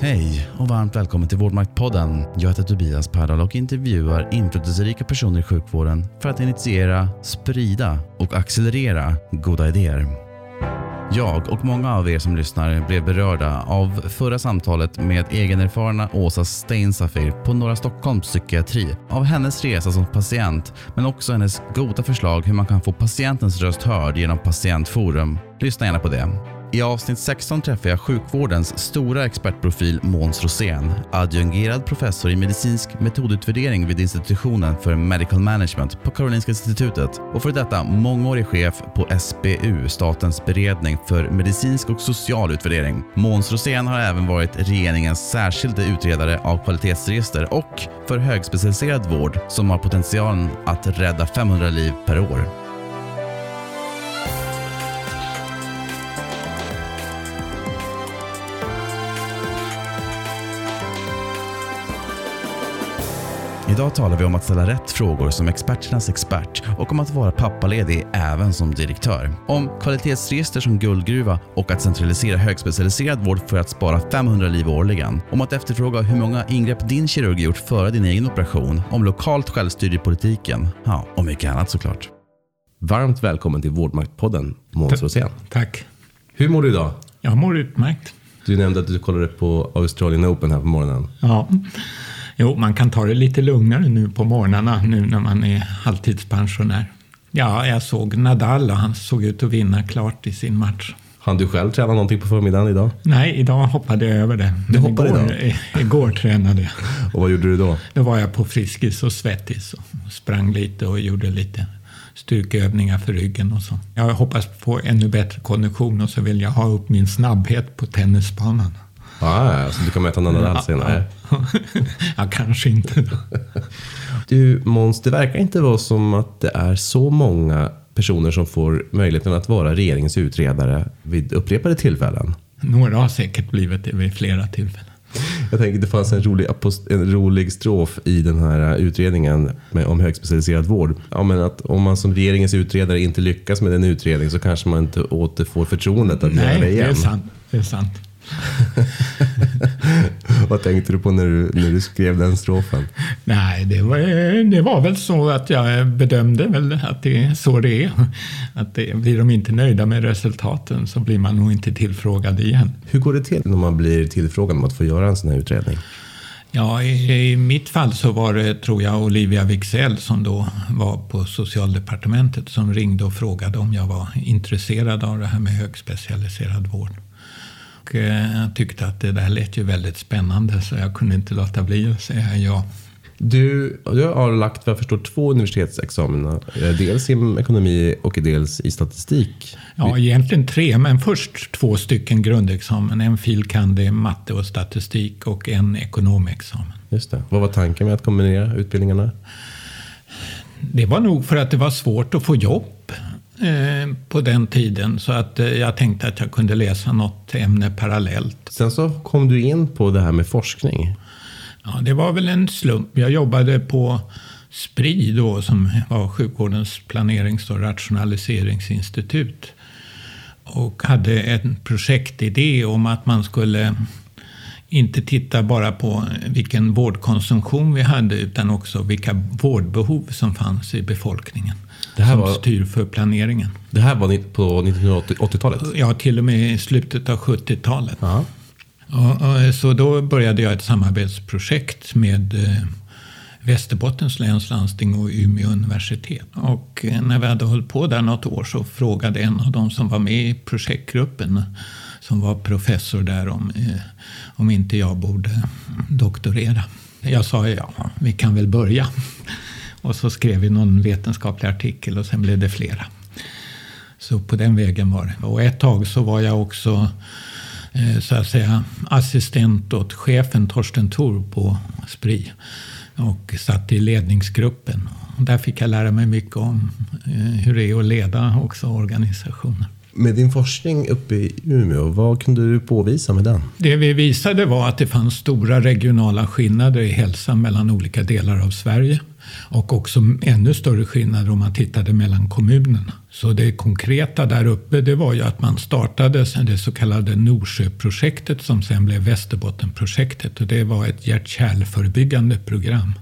Hej och varmt välkommen till Vårdmaktpodden. Jag heter Tobias Pardal och intervjuar inflytelserika personer i sjukvården för att initiera, sprida och accelerera goda idéer. Jag och många av er som lyssnar blev berörda av förra samtalet med egenerfarna Åsa Steinsafir på Norra Stockholms psykiatri. Av hennes resa som patient, men också hennes goda förslag hur man kan få patientens röst hörd genom patientforum. Lyssna gärna på det. I avsnitt 16 träffar jag sjukvårdens stora expertprofil Måns Rosén, adjungerad professor i medicinsk metodutvärdering vid institutionen för Medical Management på Karolinska institutet och för detta mångårig chef på SBU, Statens beredning för medicinsk och social utvärdering. Måns Rosén har även varit regeringens särskilde utredare av kvalitetsregister och för högspecialiserad vård som har potentialen att rädda 500 liv per år. Idag talar vi om att ställa rätt frågor som experternas expert och om att vara pappaledig även som direktör. Om kvalitetsregister som guldgruva och att centralisera högspecialiserad vård för att spara 500 liv årligen. Om att efterfråga hur många ingrepp din kirurg gjort före din egen operation. Om lokalt självstyre i politiken. Ja, och mycket annat såklart. Varmt välkommen till Vårdmaktpodden, Måns Rosén. Tack. Hur mår du idag? Jag mår utmärkt. Du nämnde att du kollade på Australian Open här på morgonen. Ja. Jo, man kan ta det lite lugnare nu på morgnarna nu när man är halvtidspensionär. Ja, jag såg Nadal och han såg ut att vinna klart i sin match. Han du själv träna någonting på förmiddagen idag? Nej, idag hoppade jag över det. Du hoppade igår, idag? Igår tränade jag. Och vad gjorde du då? Då var jag på Friskis och Svettis och sprang lite och gjorde lite styrkeövningar för ryggen och så. Jag hoppas på ännu bättre kondition och så vill jag ha upp min snabbhet på tennisbanan. Ah, så du kan möta Nadal senare? ja, kanske inte. Du Måns, det verkar inte vara som att det är så många personer som får möjligheten att vara regeringens utredare vid upprepade tillfällen. Några har säkert blivit det vid flera tillfällen. Jag tänker det fanns en rolig, en rolig strof i den här utredningen med, om högspecialiserad vård. Ja, men att om man som regeringens utredare inte lyckas med den utredningen så kanske man inte återfår förtroendet att Nej, göra det igen. Det är sant. Det är sant. Vad tänkte du på när du, när du skrev den strofen? Nej, det var, det var väl så att jag bedömde väl att det är så det är. Att det, blir de inte nöjda med resultaten så blir man nog inte tillfrågad igen. Hur går det till när man blir tillfrågad om att få göra en sån här utredning? Ja, i, i mitt fall så var det, tror jag, Olivia Wicksell som då var på socialdepartementet som ringde och frågade om jag var intresserad av det här med högspecialiserad vård. Och eh, jag tyckte att det där lät ju väldigt spännande så jag kunde inte låta bli att säga ja. Du, du har lagt vad jag förstår två universitetsexamina. Dels i ekonomi och dels i statistik. Ja, egentligen tre, men först två stycken grundexamen. En fil. kand. i matte och statistik och en ekonomexamen. Just det. Vad var tanken med att kombinera utbildningarna? Det var nog för att det var svårt att få jobb på den tiden. Så att jag tänkte att jag kunde läsa något ämne parallellt. Sen så kom du in på det här med forskning. Ja, det var väl en slump. Jag jobbade på SPRI då, som var sjukvårdens planerings och rationaliseringsinstitut. Och hade en projektidé om att man skulle inte titta bara på vilken vårdkonsumtion vi hade utan också vilka vårdbehov som fanns i befolkningen. Det här som var, styr för planeringen. Det här var på 1980-talet? Ja, till och med i slutet av 70-talet. Så då började jag ett samarbetsprojekt med Västerbottens läns landsting och Umeå universitet. Och när vi hade hållit på där något år så frågade en av de som var med i projektgruppen som var professor där om, om inte jag borde doktorera. Jag sa ja, vi kan väl börja. Och så skrev vi någon vetenskaplig artikel och sen blev det flera. Så på den vägen var det. Och ett tag så var jag också så att säga assistent åt chefen Torsten Thor på Spri och satt i ledningsgruppen. Där fick jag lära mig mycket om hur det är att leda också organisationer. Med din forskning uppe i Umeå, vad kunde du påvisa med den? Det vi visade var att det fanns stora regionala skillnader i hälsa mellan olika delar av Sverige. Och också ännu större skillnader om man tittade mellan kommunerna. Så det konkreta där uppe det var ju att man startade det så kallade Norsjöprojektet som sen blev Västerbottenprojektet. Och det var ett hjärt-kärlförebyggande program.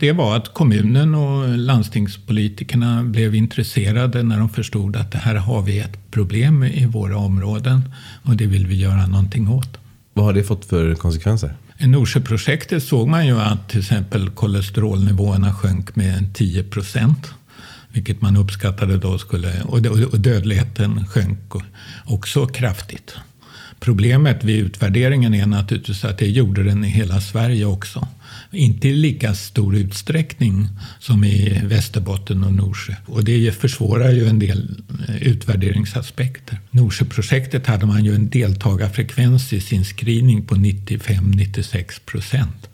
Det var att kommunen och landstingspolitikerna blev intresserade när de förstod att det här har vi ett problem i våra områden och det vill vi göra någonting åt. Vad har det fått för konsekvenser? I Norsjöprojektet såg man ju att till exempel kolesterolnivåerna sjönk med 10 procent. Vilket man uppskattade då skulle, och dödligheten sjönk också kraftigt. Problemet vid utvärderingen är naturligtvis att det gjorde den i hela Sverige också. Inte i lika stor utsträckning som i Västerbotten och Norsjö. Och det försvårar ju en del eh, utvärderingsaspekter. Norsjöprojektet hade man ju en deltagarfrekvens i sin screening på 95-96 procent.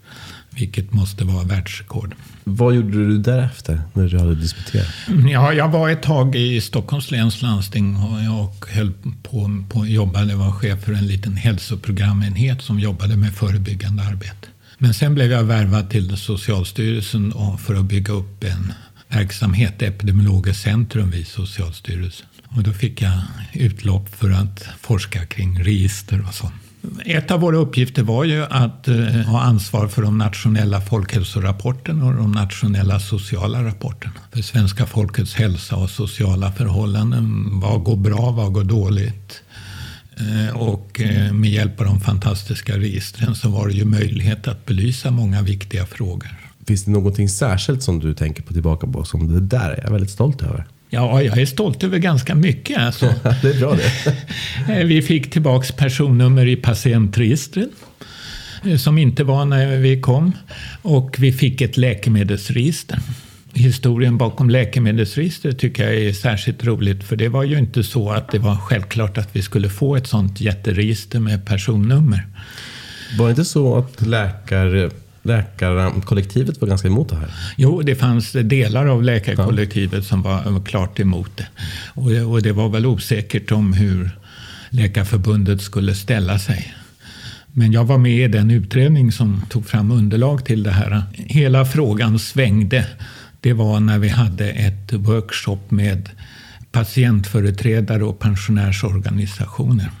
Vilket måste vara världsrekord. Vad gjorde du därefter när du hade disputerat? Ja, jag var ett tag i Stockholms läns landsting och jag höll på, på jobbade, var chef för en liten hälsoprogramenhet som jobbade med förebyggande arbete. Men sen blev jag värvad till Socialstyrelsen för att bygga upp en verksamhet, Epidemiologiskt centrum vid Socialstyrelsen. Och då fick jag utlopp för att forska kring register och sånt. Ett av våra uppgifter var ju att eh, ha ansvar för de nationella folkhälsorapporterna och de nationella sociala rapporterna. För svenska folkets hälsa och sociala förhållanden. Vad går bra, vad går dåligt? Eh, och eh, med hjälp av de fantastiska registren så var det ju möjlighet att belysa många viktiga frågor. Finns det någonting särskilt som du tänker på tillbaka på som det där är jag väldigt stolt över? Ja, jag är stolt över ganska mycket. Alltså. det är bra det. Eh, vi fick tillbaks personnummer i patientregistren som inte var när vi kom. Och vi fick ett läkemedelsregister historien bakom läkemedelsregistret tycker jag är särskilt roligt. För det var ju inte så att det var självklart att vi skulle få ett sånt jätteregister med personnummer. Var det inte så att läkare läkarkollektivet var ganska emot det här? Jo, det fanns delar av läkarkollektivet som var klart emot det. Och, och det var väl osäkert om hur Läkarförbundet skulle ställa sig. Men jag var med i den utredning som tog fram underlag till det här. Hela frågan svängde det var när vi hade ett workshop med patientföreträdare och pensionärsorganisationer.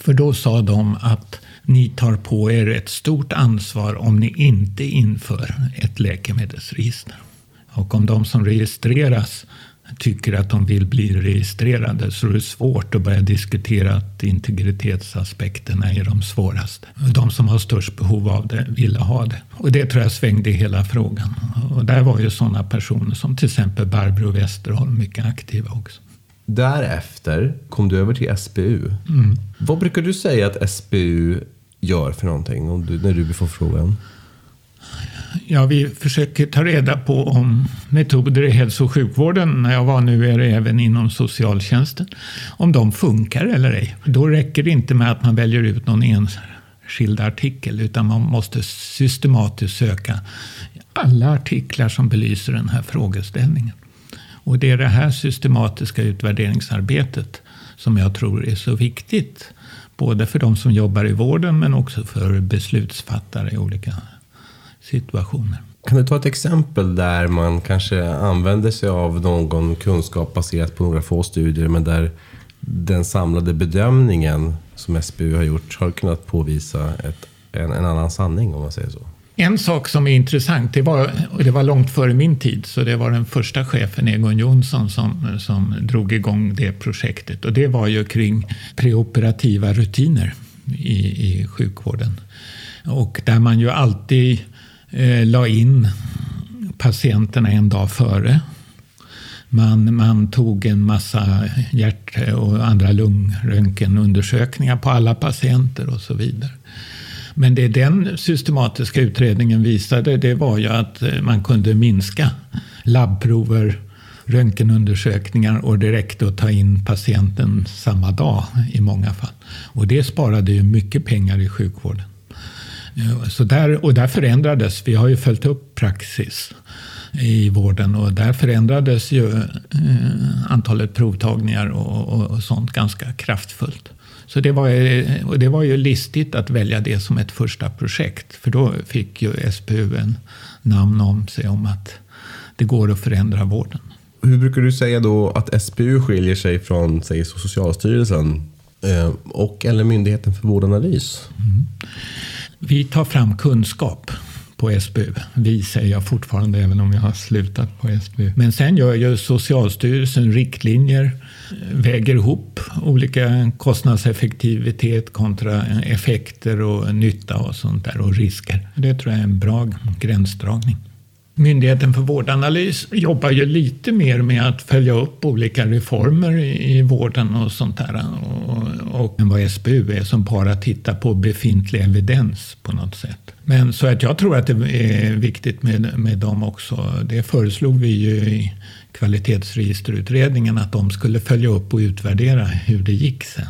För då sa de att ni tar på er ett stort ansvar om ni inte inför ett läkemedelsregister. Och om de som registreras tycker att de vill bli registrerade så är det svårt att börja diskutera att integritetsaspekterna är de svåraste. De som har störst behov av det ville ha det. Och det tror jag svängde hela frågan. Och där var ju sådana personer som till exempel Barbro Westerholm mycket aktiva också. Därefter kom du över till SBU. Mm. Vad brukar du säga att SBU gör för någonting om du, när du får frågan? Ja, vi försöker ta reda på om metoder i hälso och sjukvården, när jag var nu är det även inom socialtjänsten, om de funkar eller ej. Då räcker det inte med att man väljer ut någon enskild artikel, utan man måste systematiskt söka alla artiklar som belyser den här frågeställningen. Och det är det här systematiska utvärderingsarbetet som jag tror är så viktigt. Både för de som jobbar i vården men också för beslutsfattare i olika situationer. Kan du ta ett exempel där man kanske använder sig av någon kunskap baserat på några få studier men där den samlade bedömningen som SBU har gjort har kunnat påvisa ett, en, en annan sanning om man säger så? En sak som är intressant, det var, och det var långt före min tid, så det var den första chefen Egon Jonsson som, som drog igång det projektet. Och det var ju kring preoperativa rutiner i, i sjukvården. Och där man ju alltid eh, la in patienterna en dag före. Man, man tog en massa hjärt och andra lungröntgenundersökningar på alla patienter och så vidare. Men det den systematiska utredningen visade det var ju att eh, man kunde minska labbprover, röntgenundersökningar och direkt att ta in patienten samma dag i många fall. Och det sparade ju mycket pengar i sjukvården. Eh, så där, och där förändrades, vi har ju följt upp praxis i vården och där förändrades ju eh, antalet provtagningar och, och, och, sånt ganska kraftfullt. Så det var, och det var ju listigt att välja det som ett första projekt. För då fick ju SPU en namn om sig om att det går att förändra vården. Hur brukar du säga då att SPU skiljer sig från säg, Socialstyrelsen eh, och eller Myndigheten för vårdanalys? Mm. Vi tar fram kunskap på SBU. Vi säger jag fortfarande även om jag har slutat på SBU. Men sen gör ju Socialstyrelsen riktlinjer, väger ihop olika kostnadseffektivitet kontra effekter och nytta och sånt där och risker. Det tror jag är en bra gränsdragning. Myndigheten för vårdanalys jobbar ju lite mer med att följa upp olika reformer i, vården och sånt där. Och, och än vad SBU är som bara tittar på befintlig evidens på något sätt. Men så att jag tror att det är viktigt med, med dem också. Det föreslog vi ju i kvalitetsregisterutredningen att de skulle följa upp och utvärdera hur det gick sen.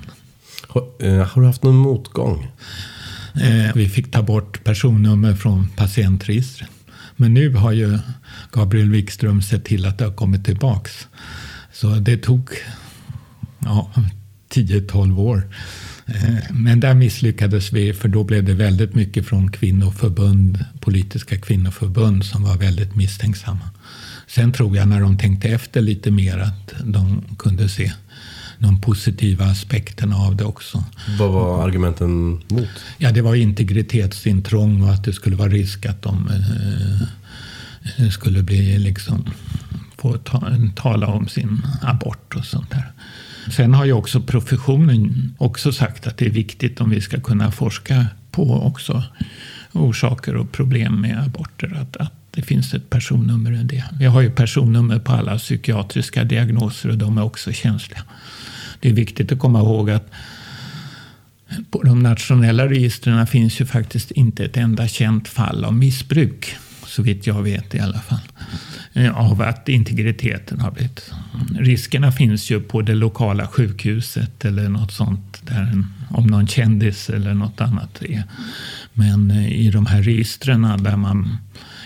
Har, eh, har du haft någon motgång? Eh, vi fick ta bort personnummer från patientregistret. Men nu har ju Gabriel Wikström sett till att det har kommit tillbaks. Så det tog ja, 10-12 år. Eh, men där misslyckades vi för då blev det väldigt mycket från kvinnoförbund, politiska kvinnoförbund som var väldigt misstänksamma. Sen tror jag när de tänkte efter lite mer att de kunde se de positiva aspekterna av det också. Vad var argumenten mot? Ja, det var integritetsintrång och att det skulle vara risk att de eh, skulle bli liksom få ta, tala om sin abort och sånt där. Sen har ju också professionen också sagt att det är viktigt om vi ska kunna forska på också orsaker och problem med aborter. Att, att det finns ett personnummer i det. Vi har ju personnummer på alla psykiatriska diagnoser och de är också känsliga. Det är viktigt att komma ihåg att på de nationella registren finns ju faktiskt inte ett enda känt fall av missbruk. Så vitt jag vet i alla fall. Eh, av att integriteten har blivit... Riskerna finns ju på det lokala sjukhuset eller något sånt. Där en, om någon kändis eller något annat är. Men eh, i de här registren där man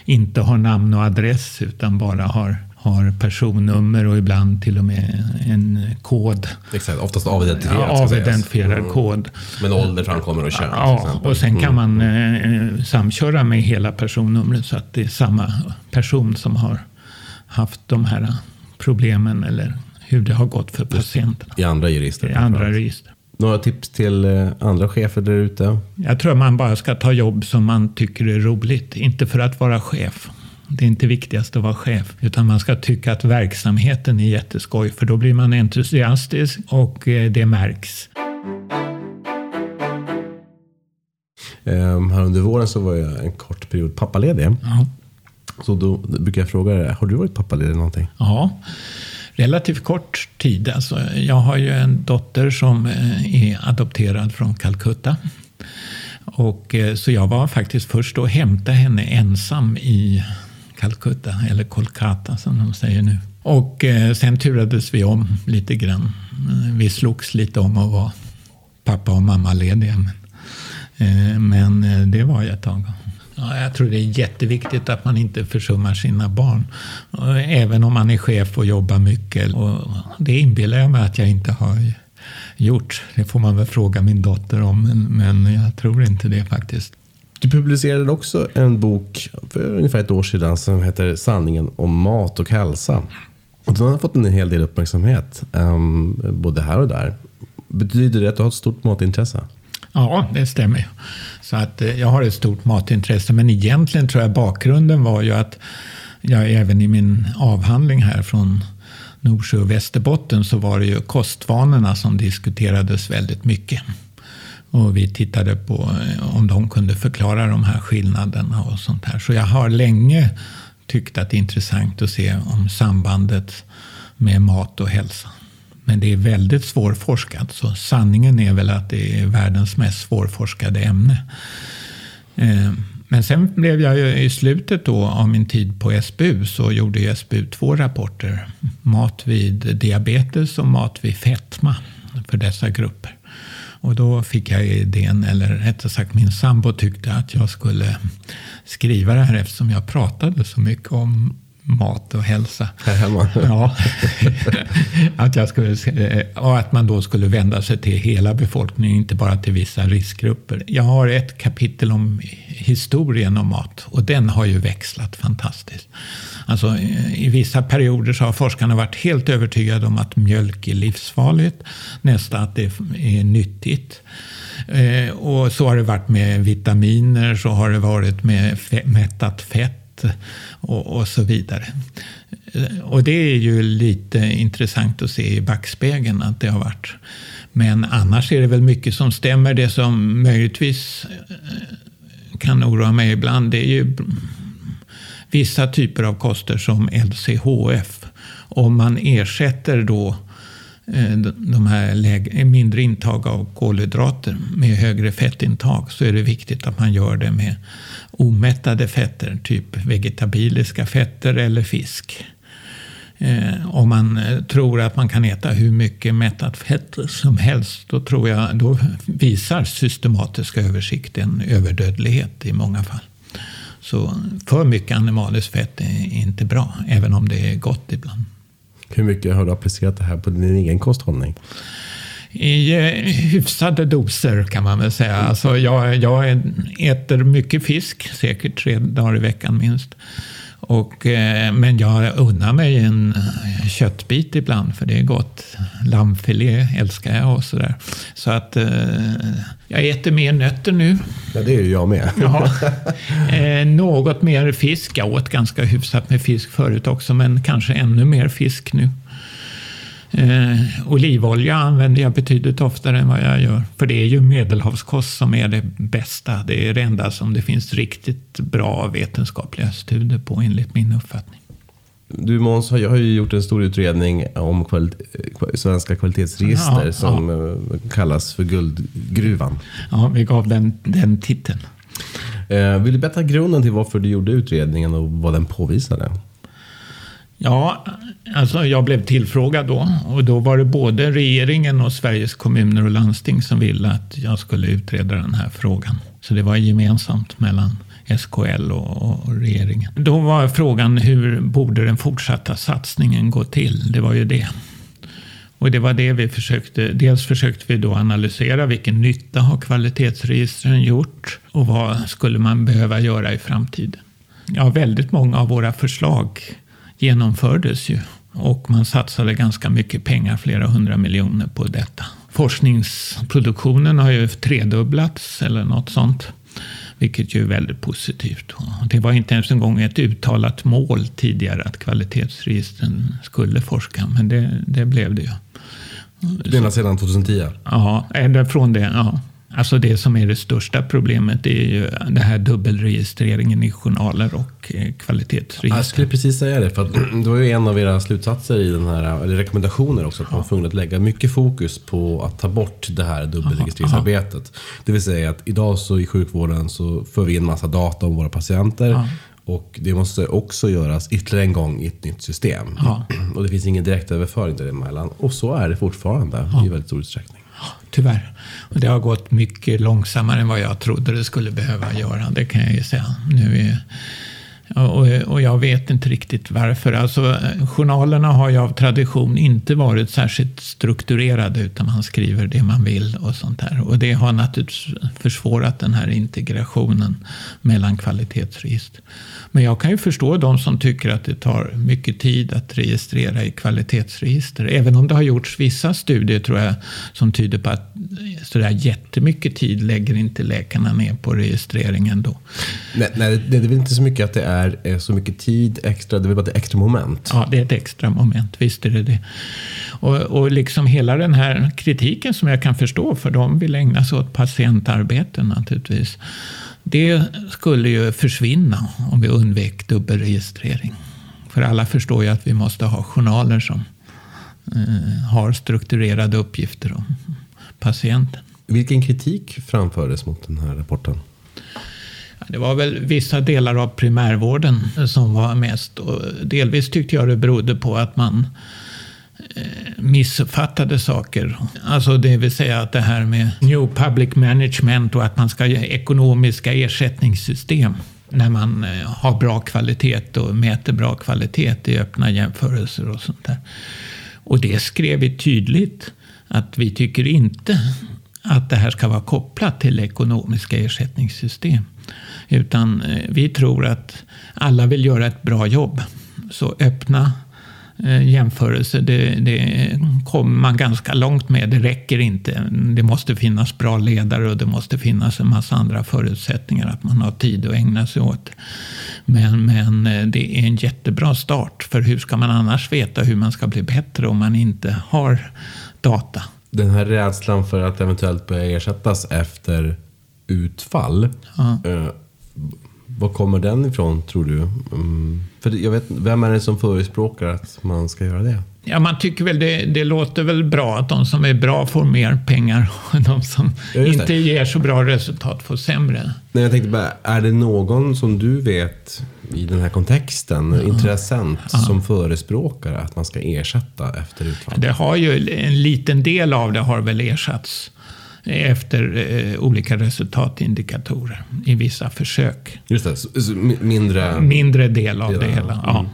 inte har namn och adress utan bara har har personnummer och ibland till och med en kod. Exakt, oftast avidentifierad. Ja, avidentifierad mm. kod. Men ålder framkommer och kön. Ja, och sen kan mm. man eh, samköra med hela personnumret så att det är samma person som har haft de här problemen eller hur det har gått för patienterna. I andra register? I andra register. Några tips till eh, andra chefer där ute? Jag tror man bara ska ta jobb som man tycker är roligt. Inte för att vara chef. Det är inte viktigast att vara chef, utan man ska tycka att verksamheten är jätteskoj, för då blir man entusiastisk och eh, det märks. Um, här under våren så var jag en kort period pappaledig. Ja. Så då brukar jag fråga dig, har du varit pappaledig någonting? Ja, relativt kort tid. Alltså, jag har ju en dotter som eh, är adopterad från Calcutta. Och, eh, så jag var faktiskt först och hämtade henne ensam i Calcutta, eller Kolkata som de säger nu. Och eh, sen turades vi om lite grann. Vi slogs lite om att vara pappa och mamma lediga. Men, men det var jag ett tag. Ja, jag tror det är jätteviktigt att man inte försummar sina barn. Även om man är chef och jobbar mycket. Och det inbillar jag mig att jag inte har gjort. Det får man väl fråga min dotter om, men, men jag tror inte det faktiskt. Du publicerade också en bok för ungefär ett år sedan som heter Sanningen om mat och hälsa. Och den har fått en hel del uppmärksamhet, um, både här och där. Betyder det att du har ett stort matintresse? Ja, det stämmer. Så att eh, jag har ett stort matintresse. Men egentligen tror jag bakgrunden var ju att jag även i min avhandling här från Norsjö och Västerbotten så var det ju kostvanorna som diskuterades väldigt mycket. Och vi tittade på eh, om de kunde förklara de här skillnaderna och sånt här. Så jag har länge tyckt att det är intressant att se om sambandet med mat och hälsa. Men det är väldigt svårforskat. Så sanningen är väl att det är världens mest svårforskade ämne. Eh, men sen blev jag ju i slutet då av min tid på SBU så gjorde ju SBU två rapporter. Mat vid diabetes och mat vid fetma för dessa grupper. Och då fick jag idén, eller rättare sagt min sambo tyckte att jag skulle skriva det här eftersom jag pratade så mycket om mat och hälsa. Ja. att jag skulle, och att man då skulle vända sig till hela befolkningen, inte bara till vissa riskgrupper. Jag har ett kapitel om historien om mat och den har ju växlat fantastiskt. Alltså, I vissa perioder så har forskarna varit helt övertygade om att mjölk är livsfarligt, nästa att det är nyttigt. Eh, och så har det varit med vitaminer, så har det varit med mättat fett och, och, så vidare. Och det är ju lite intressant att se i backspegeln att det har varit. Men annars är det väl mycket som stämmer. Det som möjligtvis eh, kan oroa mig ibland det är ju vissa typer av koster som LCHF. Om man ersätter då eh, de här mindre intag av kolhydrater med högre fettintag så är det viktigt att man gör det med omättade fetter, typ vegetabiliska fetter eller fisk. Eh, om man eh, tror att man kan äta hur mycket mättat fett som helst då, tror jag, då visar systematiska översikt en överdödlighet i många fall. Så för mycket animaliskt fett är inte bra, även om det är gott ibland. Hur mycket har du applicerat det här på din egen kosthållning? I eh, hyfsade doser kan man väl säga. Alltså jag, jag äter mycket fisk, säkert tre dagar i veckan minst. Och, eh, men jag unnar mig en köttbit ibland för det är gott. Lammfilé älskar jag och sådär. Så att eh, jag äter mer nötter nu. Ja, det är ju jag med. Ja. Något mer fisk. Jag åt ganska hyfsat med fisk förut också, men kanske ännu mer fisk nu. Eh, olivolja använder jag betydligt oftare än vad jag gör. För det är ju medelhavskost som är det bästa. Det är det enda som det finns riktigt bra vetenskapliga studier på enligt min uppfattning. Du Måns, jag har ju gjort en stor utredning om kvali svenska kvalitetsregister ja, som ja. Eh, kallas för Guldgruvan. Ja, vi gav den, den titeln. Eh, vill du berätta grunden till varför du gjorde utredningen och vad den påvisade? Ja, alltså jag blev tillfrågad då och då var det både regeringen och Sveriges kommuner och landsting som ville att jag skulle utreda den här frågan. Så det var gemensamt mellan SKL och, och regeringen. Då var frågan hur borde den fortsatta satsningen gå till? Det var ju det. Och det var det vi försökte. Dels försökte vi då analysera vilken nytta har kvalitetsregistren gjort och vad skulle man behöva göra i framtiden? Ja, väldigt många av våra förslag genomfördes ju. Och man satsade ganska mycket pengar, flera hundra miljoner på detta. Forskningsproduktionen har ju tredubblats eller något sånt. Vilket ju är väldigt positivt. Det var inte ens en gång ett uttalat mål tidigare att kvalitetsregistren skulle forska, men det, det blev det ju. Det är sedan 2010? Ja, eller från det. Ja. Alltså det som är det största problemet är ju det här dubbelregistreringen i journaler och eh, kvalitetsregister. Jag skulle precis säga det, för det var ju en av era slutsatser i den här, eller rekommendationer också, att man var tvungen att lägga mycket fokus på att ta bort det här dubbelregistreringsarbetet. Det vill säga att idag så i sjukvården så för vi in massa data om våra patienter. Ja. Och det måste också göras ytterligare en gång i ett nytt system. Ja. Och det finns ingen direktöverföring däremellan. Och så är det fortfarande ja. i väldigt stor utsträckning. Tyvärr. Och det har gått mycket långsammare än vad jag trodde det skulle behöva göra. Det kan jag ju säga. Nu är, och, och jag vet inte riktigt varför. Alltså, journalerna har ju av tradition inte varit särskilt strukturerade utan man skriver det man vill och sånt där. Och det har naturligtvis försvårat den här integrationen mellan kvalitetsregister. Men jag kan ju förstå de som tycker att det tar mycket tid att registrera i kvalitetsregister. Även om det har gjorts vissa studier tror jag som tyder på att sådär jättemycket tid lägger inte läkarna ner på registreringen då. Nej, nej, det är väl inte så mycket att det är så mycket tid extra, det är väl bara ett extra moment? Ja, det är ett extra moment, visst är det det. Och, och liksom hela den här kritiken som jag kan förstå, för de vill ägna sig åt patientarbeten naturligtvis. Det skulle ju försvinna om vi undvek dubbelregistrering. För alla förstår ju att vi måste ha journaler som eh, har strukturerade uppgifter om patienten. Vilken kritik framfördes mot den här rapporten? Det var väl vissa delar av primärvården som var mest. Och delvis tyckte jag det berodde på att man eh, missuppfattade saker. Alltså det vill säga att det här med New Public Management och att man ska göra ekonomiska ersättningssystem. när man eh, har bra kvalitet och mäter bra kvalitet i öppna jämförelser och sånt där. Och det skrev vi tydligt att vi tycker inte att det här ska vara kopplat till ekonomiska ersättningssystem. Utan eh, vi tror att alla vill göra ett bra jobb. Så öppna eh, jämförelser, det, det kommer man ganska långt med. Det räcker inte. Det måste finnas bra ledare och det måste finnas en massa andra förutsättningar. Att man har tid att ägna sig åt. Men, men eh, det är en jättebra start. För hur ska man annars veta hur man ska bli bättre om man inte har data? Den här rädslan för att eventuellt börja ersättas efter utfall. Ja. Eh, var kommer den ifrån tror du? Mm, för jag vet, vem är det som förespråkar att man ska göra det? Ja, man tycker väl det, det låter väl bra att de som är bra får mer pengar och de som Ja, inte ger så bra resultat får sämre. Nej, jag tänkte bara, är det någon som du vet i den här kontexten, intressent, som förespråkar att man ska ersätta efter utfall? Det har ju, en liten del av det har väl ersatts efter eh, olika resultatindikatorer i vissa försök. Just det, så, så mi- mindre... Mindre del av det Delar, hela. mm. Ja.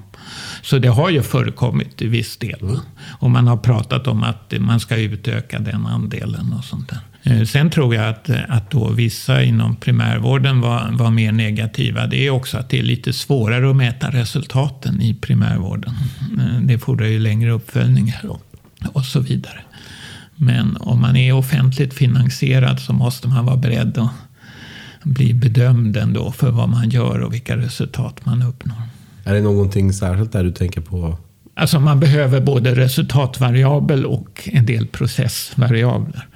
Så det har ju förekommit i viss del. Och man har pratat om att man ska utöka den andelen och sånt där. Eh, Sen tror jag att, att då vissa inom primärvården var, var mer negativa. Det är också att det är lite svårare att mäta resultaten i primärvården. Eh, Det fordrar ju längre uppföljningar och, och så vidare. Men om man är offentligt finansierad så måste man vara beredd att bli bedömd ändå för vad man gör och vilka resultat man uppnår. Är det någonting särskilt där du tänker på? Alltså man behöver både resultatvariabel och en del processvariabler.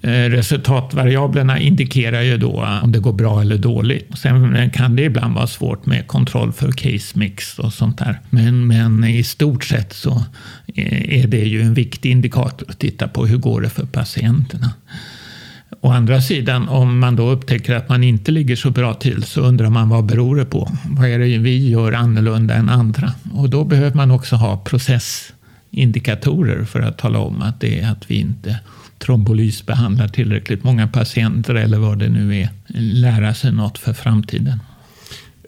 Eh, resultatvariablerna indikerar ju då eh, om det går bra eller dåligt. Sen eh, kan det ibland vara svårt med kontroll för case mix och sånt där. Men, men i stort sett så är det ju en viktig indikator att titta på hur går det för patienterna. Å andra sidan, om man då upptäcker att man inte ligger så bra till så undrar man vad beror det på? Vad är det vi gör annorlunda än andra? Och då behöver man också ha processindikatorer för att tala om att det är att vi inte trombolysbehandlar tillräckligt många patienter eller vad det nu är. Lära sig något för framtiden.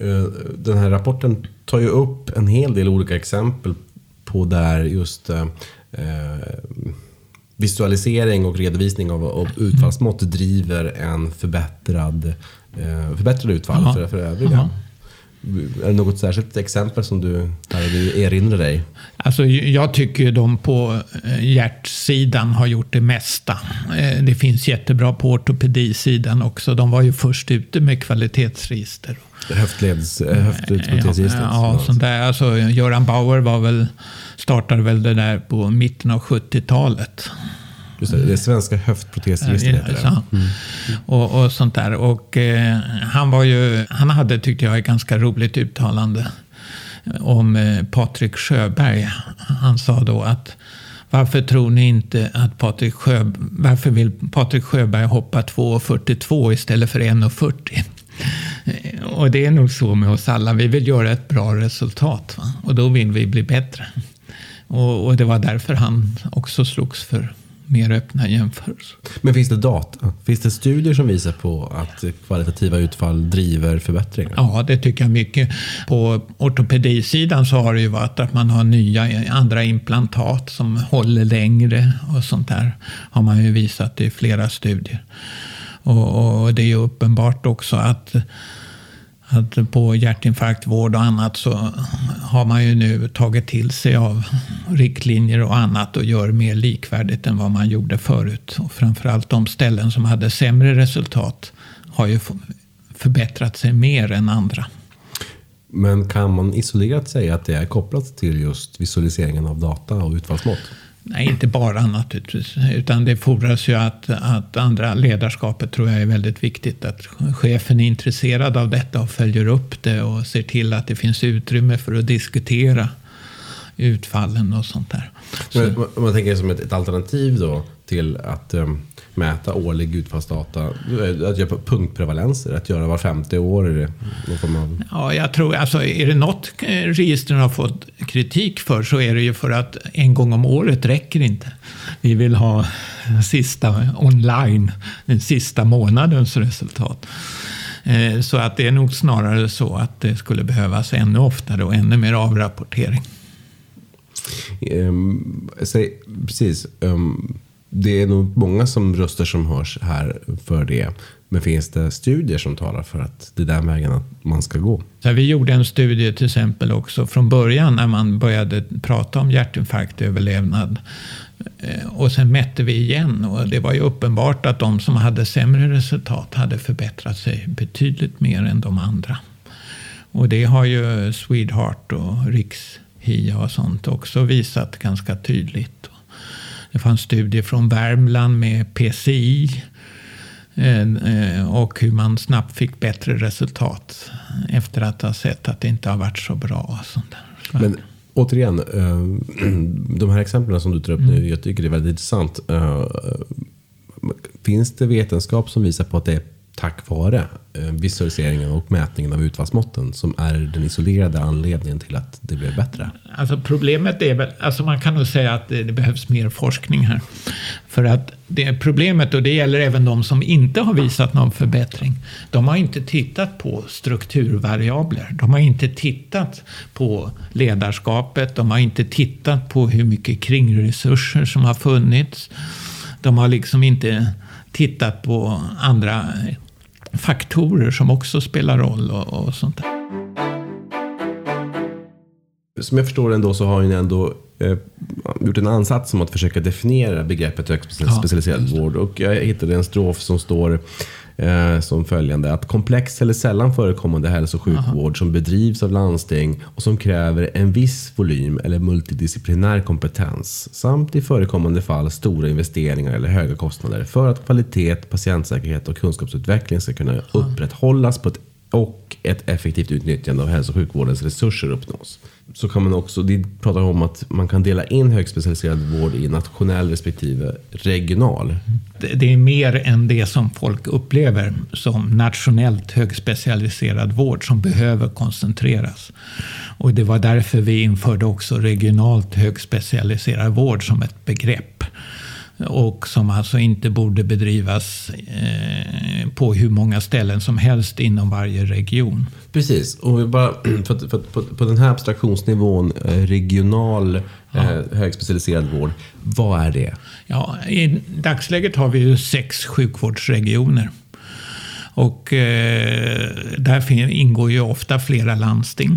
Eh, Den här rapporten tar ju upp en hel del olika exempel på där just eh, eh, visualisering och redovisning av, av utfallsmått driver en förbättrad, eh, förbättrade utfall för, för övriga. Ja. Är det något särskilt exempel som du, där du erinrar dig? Alltså, jag tycker de på eh, hjärtsidan har gjort det mesta. Eh, Det finns jättebra på ortopedisidan också. De var ju först ute med kvalitetsregister. Höftleds, eh, höftledsprotesregistret. Ja, ja, sånt där. Alltså, Göran Bauer var väl, startade väl det där på mitten av 70-talet. Just det, det svenska höftprotesregistret heter det. Ja. Och, och sånt där. Och eh, han var ju, han hade, tyckte jag, ett ganska roligt uttalande om eh, Patrik Sjöberg. Han sa då att varför tror ni inte att Patrik Sjö, varför vill Patrik Sjöberg hoppa 2,42 istället för 1,40? Eh, Och det är nog så med oss alla. Vi vill göra ett bra resultat. Va? Och då vill vi bli bättre. Och, och det var därför han också slogs för mer öppna jämförelser. Men finns det data? Finns det studier som visar på att kvalitativa utfall driver förbättringar? Ja, det tycker jag mycket. På ortopedisidan så har det ju varit att man har nya andra implantat som håller längre och sånt där. Har man ju visat i flera studier. Och, och det är ju uppenbart också att att på hjärtinfarktvård och annat så har man ju nu tagit till sig av riktlinjer och annat och gör mer likvärdigt än vad man gjorde förut. Och framförallt de ställen som hade sämre resultat har ju förbättrat sig mer än andra. Men kan man isolerat säga att det är kopplat till just visualiseringen av data och utfallsmått? Nej, inte bara naturligtvis. Utan det fordras ju att, att andra ledarskapet tror jag är väldigt viktigt. Att chefen är intresserad av detta och följer upp det och ser till att det finns utrymme för att diskutera utfallen och sånt där. Så, Men Om man tänker som ett, ett alternativ då till att um, mäta årlig utfallsdata. Att göra punktprevalenser, att göra var femte år. Är det någon form av... ja, jag tror, alltså, är det något eh, registren har fått kritik för så är det ju för att en gång om året räcker inte. Vi vill ha sista online, den sista månadens resultat. Eh, så att det är nog snarare så att det skulle behövas ännu oftare och ännu mer avrapportering. Um, säg, precis. Um, det är nog många som röster som hörs här för det. Men finns det studier som talar för att det är den vägen att man ska gå? Så vi gjorde en studie till exempel också från början när man började prata om hjärtinfarktöverlevnad. Eh, och sen mätte vi igen och det var ju uppenbart att de som hade sämre resultat hade förbättrat sig betydligt mer än de andra. Och det har ju Swedeheart och Riks-HIA och sånt också visat ganska tydligt. Det fanns studier från Värmland med PCI eh, eh, och hur man snabbt fick bättre resultat efter att ha sett att det inte har varit så bra. sånt där. Men återigen, eh, de här exemplen som du tar upp nu, mm. jag tycker det är väldigt intressant. Finns det vetenskap som visar på att det är tack vare Eh, visualiseringen och mätningen av utfallsmåtten som är den isolerade anledningen till att det blev bättre? Alltså problemet är väl, alltså man kan nog säga att det, det behövs mer forskning här. För att det problemet, och det gäller även de som inte har visat någon förbättring, de har inte tittat på strukturvariabler. De har inte tittat på ledarskapet, de har inte tittat på hur mycket kringresurser som har funnits. De har liksom inte tittat på andra faktorer som också spelar roll och, och sånt där. Som jag förstår ändå så har ni ändå eh, gjort en ansats om att försöka definiera begreppet högspecialiserad ja, vård. Och jag hittade en strof som står eh, som följande. Att komplex eller sällan förekommande hälso och sjukvård Aha. som bedrivs av landsting och som kräver en viss volym eller multidisciplinär kompetens samt i förekommande fall stora investeringar eller höga kostnader för att kvalitet, patientsäkerhet och kunskapsutveckling ska kunna upprätthållas på ett och ett effektivt utnyttjande av hälso och sjukvårdens resurser uppnås. Så kan man också, det pratar om att man kan dela in högspecialiserad vård i nationell respektive regional. Det är mer än det som folk upplever som nationellt högspecialiserad vård som behöver koncentreras. Och det var därför vi införde också regionalt högspecialiserad vård som ett begrepp och som alltså inte borde bedrivas eh, på hur många ställen som helst inom varje region. Precis, och vi bara, för att, för att, på, på, den här abstraktionsnivån, eh, regional ja. eh, högspecialiserad vård, vad är det? Ja, I dagsläget har vi ju sex sjukvårdsregioner. Och eh, där ingår ju ofta flera landsting.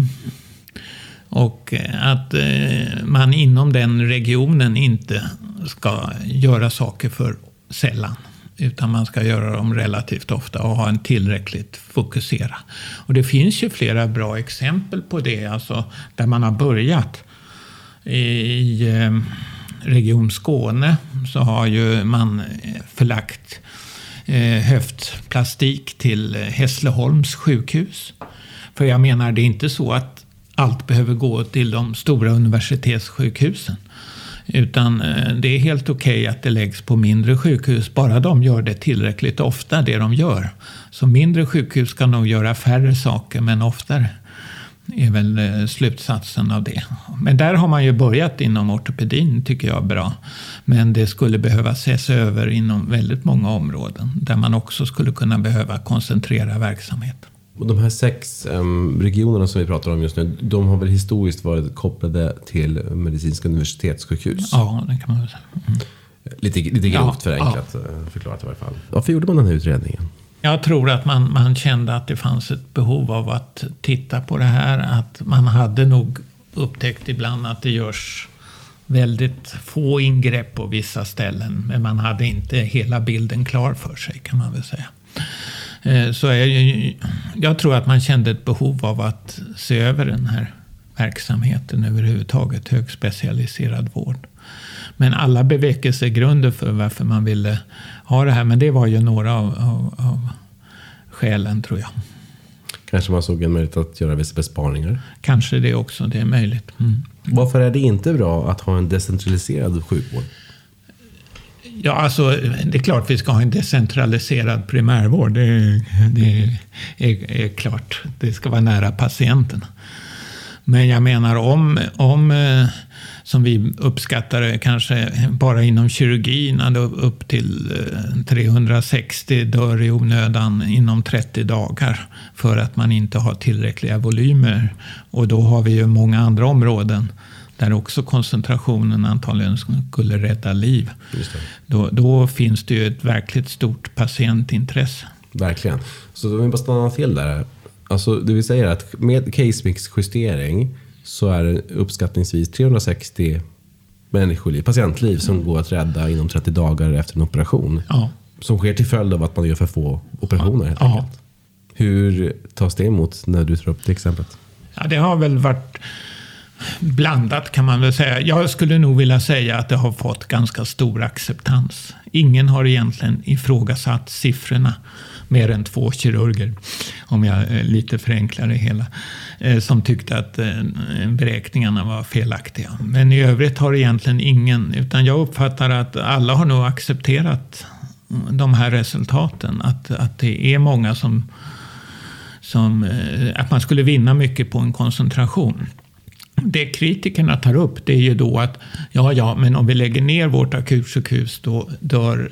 Och eh, att eh, man inom den regionen inte ska göra saker för sällan. Utan man ska göra dem relativt ofta och ha en tillräckligt fokusera. Och det finns ju flera bra exempel på det, alltså där man har börjat. I eh, Region Skåne så har ju man eh, förlagt eh, höftplastik till Hässleholms sjukhus. För jag menar, det är inte så att allt behöver gå till de stora universitetssjukhusen. Utan eh, det är helt okej okay att det läggs på mindre sjukhus, bara de gör det tillräckligt ofta, det de gör. Så mindre sjukhus ska nog göra färre saker, men oftare är väl eh, slutsatsen av det. Men där har man ju börjat inom ortopedin, tycker jag, bra. Men det skulle behöva ses över inom väldigt många områden, där man också skulle kunna behöva koncentrera verksamheten. Och de här sex um, regionerna som vi pratar om just nu, de har väl historiskt varit kopplade till medicinska universitetssjukhus? Ja, det kan man väl säga. Mm. Lite, lite grovt ja, förenklat ja. Eh, förklarat i varje fall. Varför gjorde man den här utredningen? Jag tror att man, man kände att det fanns ett behov av att titta på det här. Att man hade nog upptäckt ibland att det görs väldigt få ingrepp på vissa ställen. Men man hade inte hela bilden klar för sig kan man väl säga. Eh, så jag, jag tror att man kände ett behov av att se över den här verksamheten överhuvudtaget, högspecialiserad vård. Men alla bevekelsegrunder för varför man ville ha det här, men det var ju några av, av, av skälen tror jag. Kanske man såg en möjlighet att göra vissa besparingar? Kanske det också, det är möjligt. Mm. Varför är det inte bra att ha en decentraliserad sjukvård? Ja, alltså det är klart vi ska ha en decentraliserad primärvård. Det, det är, är, klart. Det ska vara nära patienten. Men jag menar om, om eh, som vi uppskattar kanske bara inom kirurgin, upp till eh, 360 dör i onödan inom 30 dagar för att man inte har tillräckliga volymer. Och då har vi ju många andra områden där också koncentrationen antagligen skulle rädda liv. Då, då, finns det ju ett verkligt stort patientintresse. Verkligen. Så om vi bara stannar till där. Alltså det vi säger att med case mix justering så är det uppskattningsvis 360 människoliv, patientliv som går att rädda inom 30 dagar efter en operation. Ja. Som sker till följd av att man gör för få operationer helt ja. enkelt. Hur tas det emot när du tar upp det exemplet? Ja, det har väl varit blandat kan man väl säga. Jag skulle nog vilja säga att det har fått ganska stor acceptans. Ingen har egentligen ifrågasatt siffrorna mer än två kirurger, om jag eh, lite förenklar det hela, eh, som tyckte att eh, beräkningarna var felaktiga. Men i övrigt har egentligen ingen, utan jag uppfattar att alla har nog accepterat mm, de här resultaten. Att, att det är många som, som att man skulle vinna mycket på en koncentration. Det kritikerna tar upp det är ju då att ja, ja, men om vi lägger ner vårt akutsjukhus då dör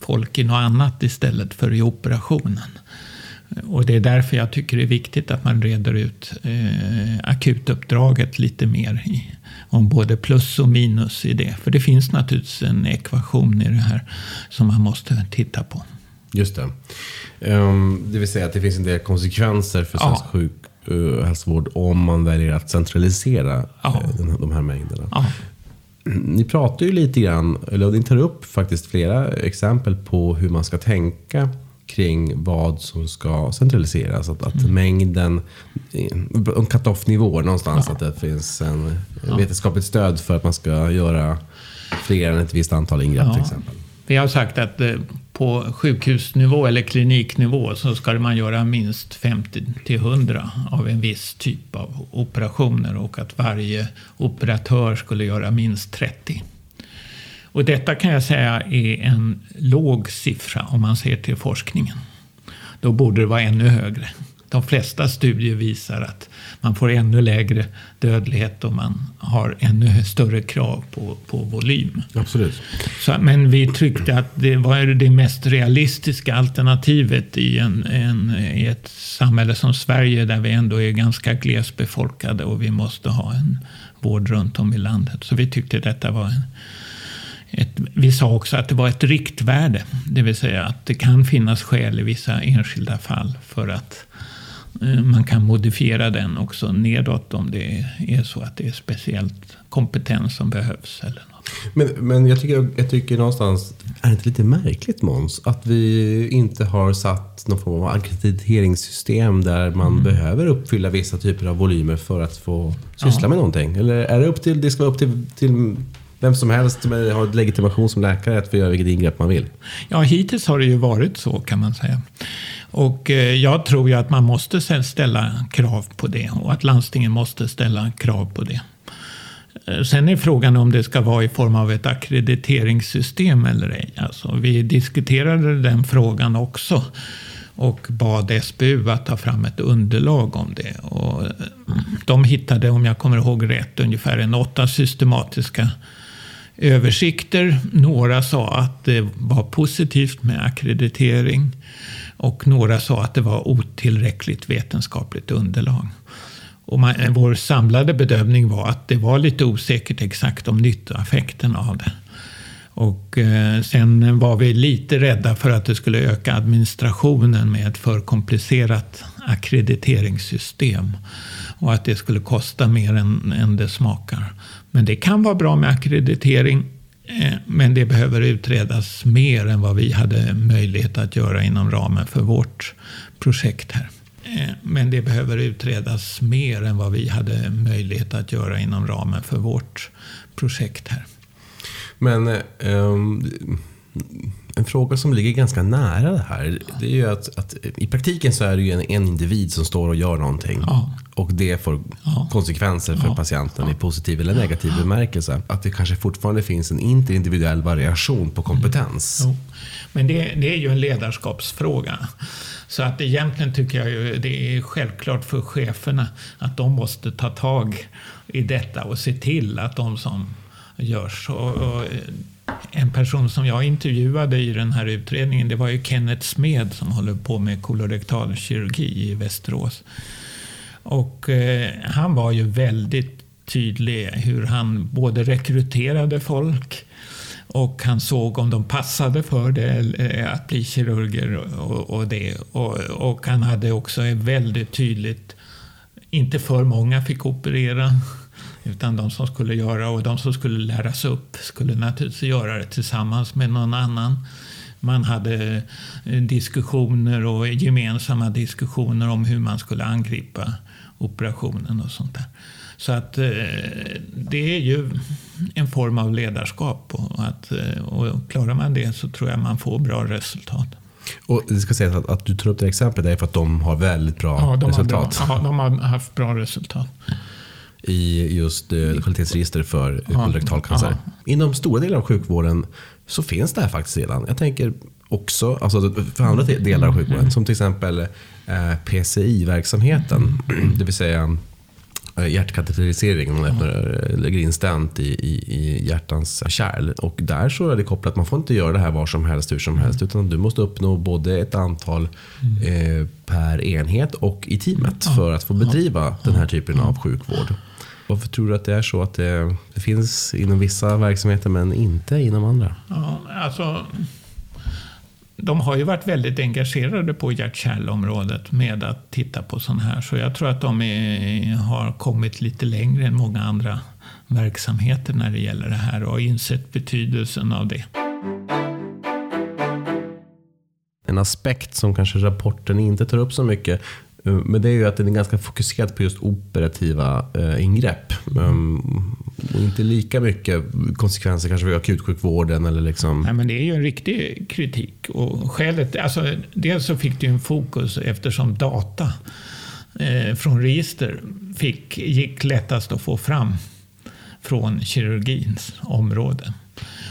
folk i något annat istället för i operationen. Och det är därför jag tycker det är viktigt att man reder ut eh, akutuppdraget lite mer. I, om både plus och minus i det. För det finns naturligtvis en ekvation i det här som man måste titta på. Just det. Um, det vill säga att det finns en del konsekvenser för svensk ja. sjuk uh, hälsovård om man väljer att centralisera ja. uh, de här mängderna. Ja. Ni pratar ju lite grann, eller ni tar upp faktiskt flera exempel på hur man ska tänka kring vad som ska centraliseras. Att, att mm. mängden, en cut-off-nivå någonstans, ja. att det finns en ja. vetenskapligt stöd för att man ska göra fler än ett visst antal ingrepp ja. till exempel. Vi har sagt att eh, på sjukhusnivå eller kliniknivå så ska man göra minst 50 till 100 av en viss typ av operationer och att varje operatör skulle göra minst 30. Och detta kan jag säga är en låg siffra om man ser till forskningen. Då borde det vara ännu högre. De flesta studier visar att man får ännu lägre dödlighet och man har ännu större krav på, på volym. Absolut. Så, men vi tyckte att det var det mest realistiska alternativet i, en, en, i ett samhälle som Sverige där vi ändå är ganska glesbefolkade och vi måste ha en vård runt om i landet. Så vi tyckte detta var en, ett, vi sa också att det var ett riktvärde, det vill säga att det kan finnas skäl i vissa enskilda fall för att man kan modifiera den också nedåt om det är så att det är speciellt kompetens som behövs. Eller något. Men, men jag, tycker, jag tycker någonstans, är det inte lite märkligt Måns? Att vi inte har satt någon form av ackrediteringssystem där man mm. behöver uppfylla vissa typer av volymer för att få syssla ja. med någonting? Eller är det upp till, det ska vara upp till, till vem som helst med, har legitimation som läkare att få göra vilket ingrepp man vill? Ja, hittills har det ju varit så kan man säga. Och eh, jag tror ju att man måste ställa krav på det och att landstingen måste ställa krav på det. Eh, sen är frågan om det ska vara i form av ett akkrediteringssystem eller ej. Alltså, vi diskuterade den frågan också och bad SBU att ta fram ett underlag om det. Och eh, de hittade, om jag kommer ihåg rätt, ungefär en åtta systematiska översikter. Några sa att det var positivt med akkreditering. Och några sa att det var otillräckligt vetenskapligt underlag. Och man, vår samlade bedömning var att det var lite osäkert exakt om nyttoeffekten av det. Och eh, sen var vi lite rädda för att det skulle öka administrationen med ett för komplicerat akkrediteringssystem. Och att det skulle kosta mer än, än det smakar. Men det kan vara bra med akkreditering Eh, eh, men det behöver utredas mer än vad vi hade möjlighet att göra inom ramen för vårt projekt här. Men det behöver utredas mer än vad vi hade möjlighet att göra inom ramen för vårt projekt här. Men um, en fråga som ligger ganska nära det här, det är ju att, att i praktiken så är det ju en, en individ som står och gör någonting. Ja. Och det får Ja. konsekvenser för Ja. patienten i positiv eller negativ bemärkelse. Att det kanske fortfarande finns en interindividuell variation på kompetens. Jo. Men det, det är ju en ledarskapsfråga. Så att egentligen tycker jag ju det är självklart för cheferna att de måste ta tag i detta och se till att de som görs. Och, och en person som jag intervjuade i den här utredningen det var ju Kenneth Smed som håller på med kolorektal kirurgi i Västerås. Och eh, han var ju väldigt tydlig hur han både rekryterade folk och han såg om de passade för det, eh, att bli kirurger och, och det. Och, och han hade också väldigt tydligt, inte för många fick operera, utan de som skulle göra och de som skulle läras upp skulle naturligtvis göra det tillsammans med någon annan. Man hade eh, diskussioner och gemensamma diskussioner om hur man skulle angripa operationen och sånt där. Så att eh, det är ju en form av ledarskap och, att, eh, och klarar man det så tror jag man får bra resultat. Och det ska sägas att, att du tar upp det exemplet är för att de har väldigt bra Ja, de har, resultat bra, ja, de har haft bra resultat. I just eh, kvalitetsregister för Ja. kolorektal cancer. Inom stora delar av sjukvården så finns det här faktiskt redan. Jag tänker också alltså för andra de- delar av sjukvården, som till exempel eh, PCI-verksamheten. Det vill säga eh, hjärtkateterisering. Man öppnar, eh, lägger in stent i, i, i hjärtans kärl. Och där så är det kopplat, man får inte göra det här var som helst, hur som helst. Utan du måste uppnå både ett antal eh, per enhet och i teamet för att få bedriva den här typen av sjukvård. Varför tror du att det är så att det, det finns inom vissa verksamheter men inte inom andra? Ja, alltså, de har ju varit väldigt engagerade på hjärt-kärlområdet med att titta på sånt här. Så jag tror att de är, har kommit lite längre än många andra verksamheter när det gäller det här och har insett betydelsen av det. En aspekt som kanske rapporten inte tar upp så mycket men det är ju att den är ganska fokuserad på just operativa eh, ingrepp. Och inte lika mycket konsekvenser kanske för akutsjukvården eller liksom... Nej, men det är ju en riktig kritik. Och skälet, alltså, dels så fick det ju en fokus eftersom data eh, från register fick, gick lättast att få fram från kirurgins område.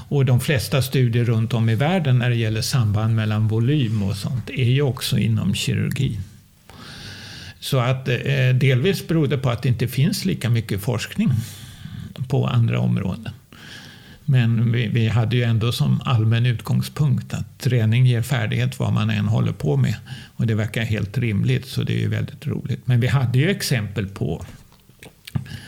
Och de flesta studier runt om i världen när det gäller samband mellan volym och sånt är ju också inom kirurgin. Så att eh, delvis beror det på att det inte finns lika mycket forskning på andra områden. Men vi, vi hade ju ändå som allmän utgångspunkt att träning ger färdighet vad man än håller på med. Och det verkar helt rimligt, så det är ju väldigt roligt. Men vi hade ju exempel på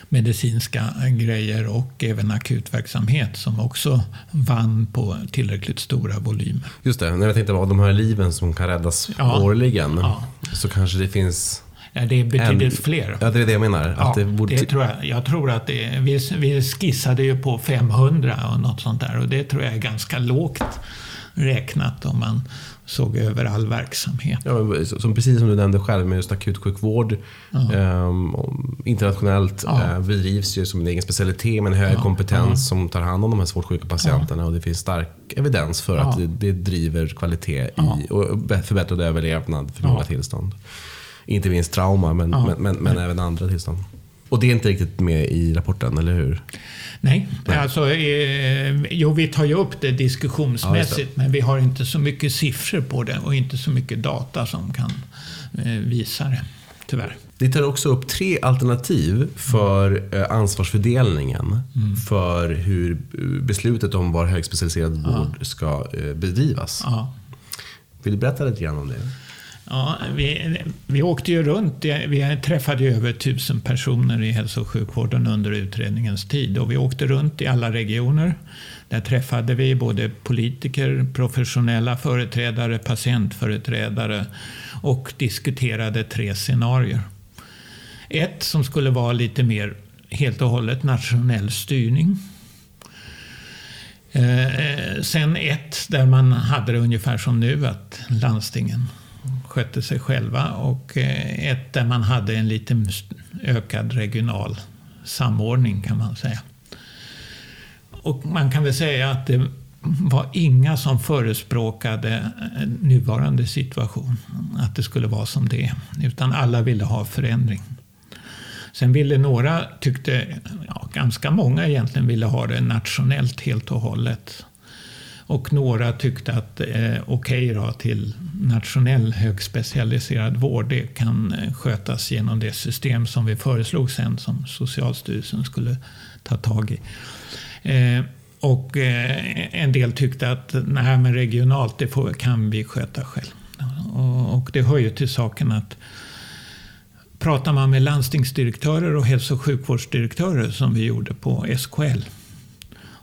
medicinska grejer och även akutverksamhet som också vann på tillräckligt stora volymer. Just det, när jag tänkte på de här liven som kan räddas Ja. årligen. Ja. Så kanske det finns... Ja, det är betydligt En- fler. Ja, det är det jag menar. Ja, att det borde... det tror jag. Jag tror att det, vi, vi skissade ju på 500 och något sånt där och det tror jag är ganska lågt räknat om man såg över all verksamhet. Ja, som, precis som du nämnde själv med just akutsjukvård. och internationellt Ja. eh, bedrivs ju som en egen specialitet med en hög kompetens som tar hand om de här svårt sjuka patienterna. Och det finns stark evidens för att Ja. det, det driver kvalitet Ja. i, och förbättrad överlevnad för Ja. många tillstånd. Inte minst trauma, men, Ja. men, men, men även andra tillstånd. Och det är inte riktigt med i rapporten, eller hur? Nej, alltså, eh, jo vi tar ju upp det Ja, diskussionsmässigt just men vi har inte så mycket siffror på det och inte så mycket data som kan eh, visa det, tyvärr. Ni tar också upp tre alternativ för eh, ansvarsfördelningen för hur eh, beslutet om var högspecialiserad vård ska eh, bedrivas. Ja. Vill du berätta lite grann om det? Ja, vi, vi åkte ju runt. Vi träffade ju över tusen personer i hälso och sjukvården under utredningens tid. Och vi åkte runt i alla regioner. Där träffade vi både politiker, professionella företrädare, patientföreträdare och diskuterade tre scenarier. Ett som skulle vara lite mer helt och hållet nationell styrning. Eh, eh sen ett där man hade det ungefär som nu, att landstingen skötte sig själva. Och eh, ett där man hade en lite ökad regional samordning kan man säga. Och man kan väl säga att det var inga som förespråkade eh, nuvarande situation, att det skulle vara som det är. Utan alla ville ha förändring. Sen ville några, tyckte, ja, ganska många egentligen, ville ha det nationellt helt och hållet. Och några tyckte att eh, okej okay till nationell högspecialiserad vård, det kan eh, skötas genom det system som vi föreslog sen som Socialstyrelsen skulle ta tag i. Eh, och eh, en del tyckte att nej, men regionalt, det får, kan vi sköta själv. Och, och det hör ju till saken att pratar man med landstingsdirektörer och hälso och sjukvårdsdirektörer som vi gjorde på SKL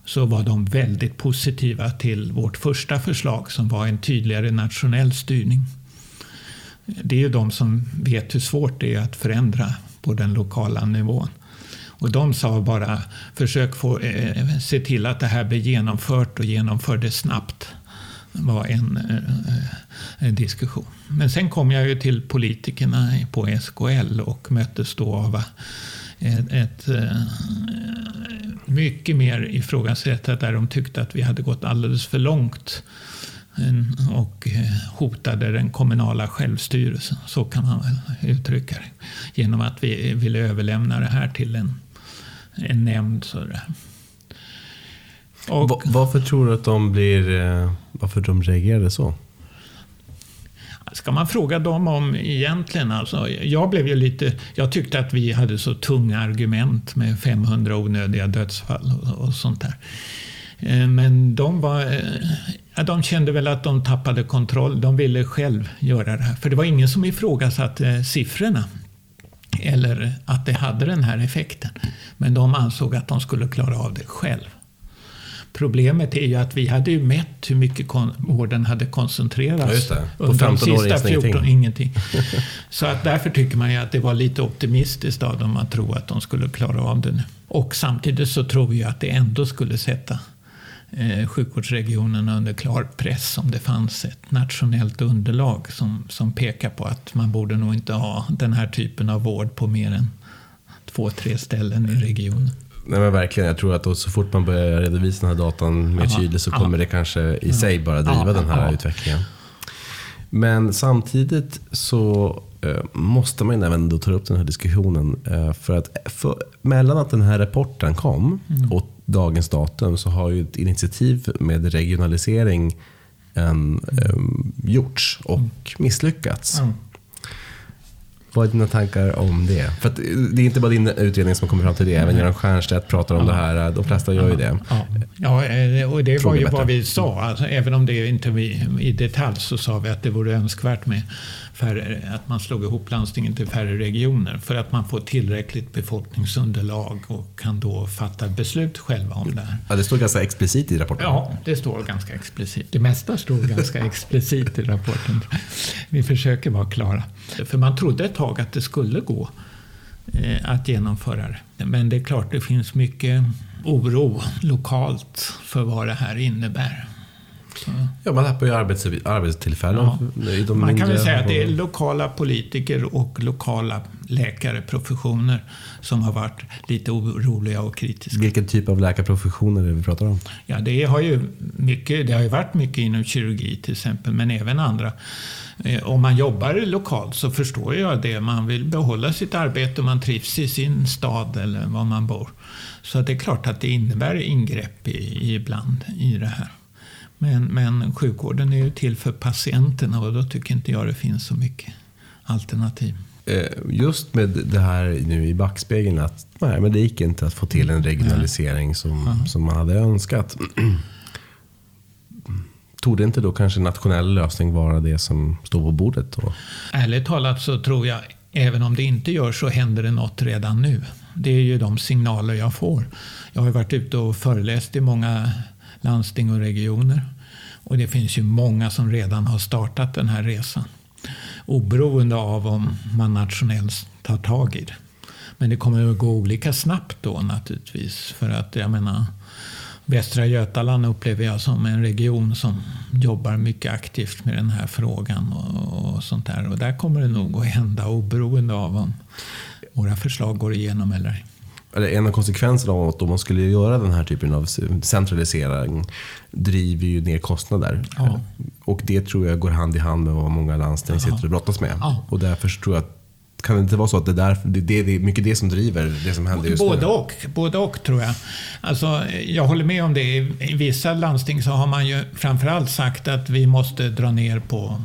så var de väldigt positiva till vårt första förslag som var en tydligare nationell styrning. Det är ju de som vet hur svårt det är att förändra på den lokala nivån. Och de sa bara försök få, eh, se till att det här blir genomfört och genomför det snabbt. Det var en, eh, en, diskussion. Men sen kom jag ju till politikerna på SKL och möttes då av ett, ett eh, mycket mer ifrågasättat där de tyckte att vi hade gått alldeles för långt eh, och eh, hotade den kommunala självstyrelsen. Så kan man väl uttrycka det. Genom att vi ville överlämna det här till en, en nämnd. Sådär. Och, varför tror du att de blir... Eh, varför de reagerade så? Ska man fråga dem om egentligen? Alltså, jag, blev ju lite, jag tyckte att vi hade så tunga argument med 500 onödiga dödsfall och, och sånt där. Eh, men de, var, eh, de kände väl att de tappade kontroll. De ville själv göra det här. För det var ingen som ifrågasatte eh, siffrorna. Eller att det hade den här effekten. Men de ansåg att de skulle klara av det själv. Problemet är ju att vi hade ju mätt hur mycket vården hade koncentrerats ja, under de sista 14, ingenting. ingenting. Så att därför tycker man ju att det var lite optimistiskt av dem att tro att de skulle klara av det nu. Och samtidigt så tror vi att det ändå skulle sätta eh, sjukvårdsregionerna under klar press om det fanns ett nationellt underlag som, som pekar på att man borde nog inte ha den här typen av vård på mer än två, tre ställen i regionen. Nej men verkligen, jag tror att så fort man börjar redovisa den här datan mer tydligt så kommer det kanske i sig bara driva den här utvecklingen. Men samtidigt så eh, måste man även då ta upp den här diskussionen. Eh, för att för, mellan att den här rapporten kom mm. och dagens datum så har ju ett initiativ med regionalisering en, um, gjorts och mm. misslyckats. Mm. Vad är dina tankar om det? För det är inte bara din utredning som kommer fram till det. Även Göran Stiernstedt pratar om ja. det här. De flesta gör ju det. Ja, ja eh, och det var ju vad vi sa. Alltså, även om det inte vi, i detalj så sa vi att det vore önskvärt med färre, att man slog ihop landstingen till färre regioner. För att man får tillräckligt befolkningsunderlag och kan då fatta beslut själva om det här. Ja, det står ganska explicit i rapporten. Ja, det står ganska explicit. Det mesta står ganska explicit i rapporten. Vi försöker vara klara. För man trodde ett tag att det skulle gå eh, att genomföra det. Men det är klart, det finns mycket oro lokalt för vad det här innebär. Så. Ja, man tappar ju arbets, arbetstillfällen. Ja. man kan väl säga att det är lokala politiker och lokala läkare, professioner, som har varit lite oroliga och kritiska. Vilken typ av läkarprofessioner är det vi pratar om? Ja, det har ju, mycket, det har ju varit mycket inom kirurgi till exempel, men även andra. Eh, om man jobbar lokalt så förstår jag det. Man vill behålla sitt arbete och man trivs i sin stad eller var man bor. Så det är klart att det innebär ingrepp i, ibland i det här. Men, men sjukvården är ju till för patienterna och då tycker inte jag det finns så mycket alternativ. Eh, just med det här nu i backspegeln att nej, men det gick inte att få till en regionalisering som, som man hade önskat. Torde inte då kanske nationell lösning vara det som står på bordet? Då? Ärligt talat så tror jag, även om det inte gör så händer det något redan nu. Det är ju de signaler jag får. Jag har varit ute och föreläst i många landsting och regioner. Och det finns ju många som redan har startat den här resan. Oberoende av om man nationellt tar tag i det. Men det kommer att gå olika snabbt då naturligtvis. För att jag menar, Västra Götaland upplever jag som en region som jobbar mycket aktivt med den här frågan. Och, och sånt där. Och där kommer det nog att hända oberoende av om våra förslag går igenom eller eller en av konsekvenserna av att om man skulle göra den här typen av centralisering driver ju ner kostnader. Ja. Och det tror jag går hand i hand med vad många landsting sitter och brottas med. Ja. Och därför tror jag att kan det inte vara så att det, där, det, det är mycket det som driver det som händer just både nu? Och, både och tror jag. Alltså, jag håller med om det. I vissa landsting så har man ju framförallt sagt att vi måste dra ner på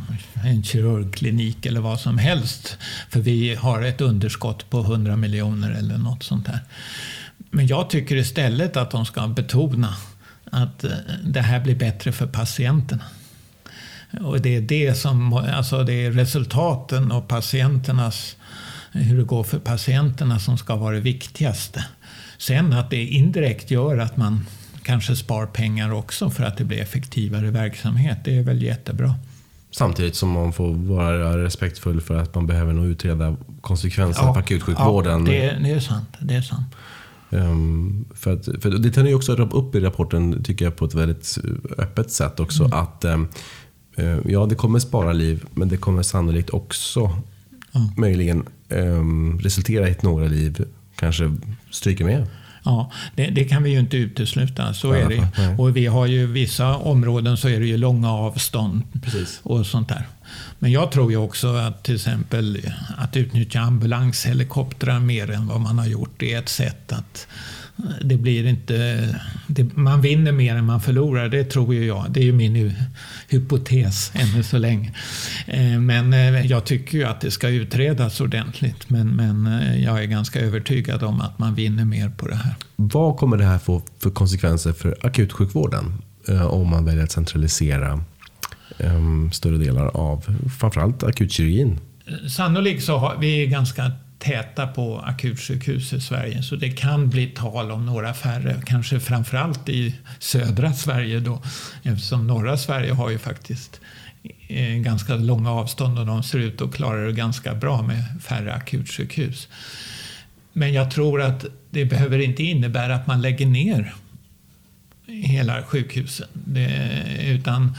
en kirurgklinik eller vad som helst. För vi har ett underskott på 100 miljoner eller något sånt där. Men jag tycker istället att de ska betona att eh, det här blir bättre för patienterna. Och det är det som, alltså det är resultaten och patienternas, hur det går för patienterna som ska vara det viktigaste. Sen att det indirekt gör att man kanske spar pengar också för att det blir effektivare verksamhet, det är väl jättebra. Samtidigt som man får vara respektfull för att man behöver nog utreda konsekvenserna på akutsjukvården. Ja, det, det är sant. Det är sant. Um, för, att, för det tar ni också upp i rapporten, tycker jag, på ett väldigt öppet sätt också. Mm. Att um, Ja, det kommer spara liv, men det kommer sannolikt också mm. möjligen um, resultera i att några liv kanske stryker med. Ja, det, det, kan vi ju inte utesluta. Så är det. Och vi har ju vissa områden så är det ju långa avstånd Precis. och sånt där. Men jag tror ju också att till exempel att utnyttja ambulanshelikoptrar mer än vad man har gjort, det är ett sätt att det blir inte... Det, man vinner mer än man förlorar, det tror ju jag. Det är ju min hypotes ännu så länge. Eh, men eh, jag tycker ju att det ska utredas ordentligt. Men, men eh, jag är ganska övertygad om att man vinner mer på det här. Vad kommer det här få för konsekvenser för akutsjukvården? Om man väljer att centralisera större delar av framförallt akutkirurgin? Sannolikt så har vi ganska täta på akutsjukhus i Sverige. Så det kan bli tal om några färre, kanske framförallt i södra Sverige då. Eftersom norra Sverige har ju faktiskt eh, ganska långa avstånd och de ser ut att klara det ganska bra med färre akutsjukhus. Men jag tror att det behöver inte innebära att man lägger ner hela sjukhusen. Det, utan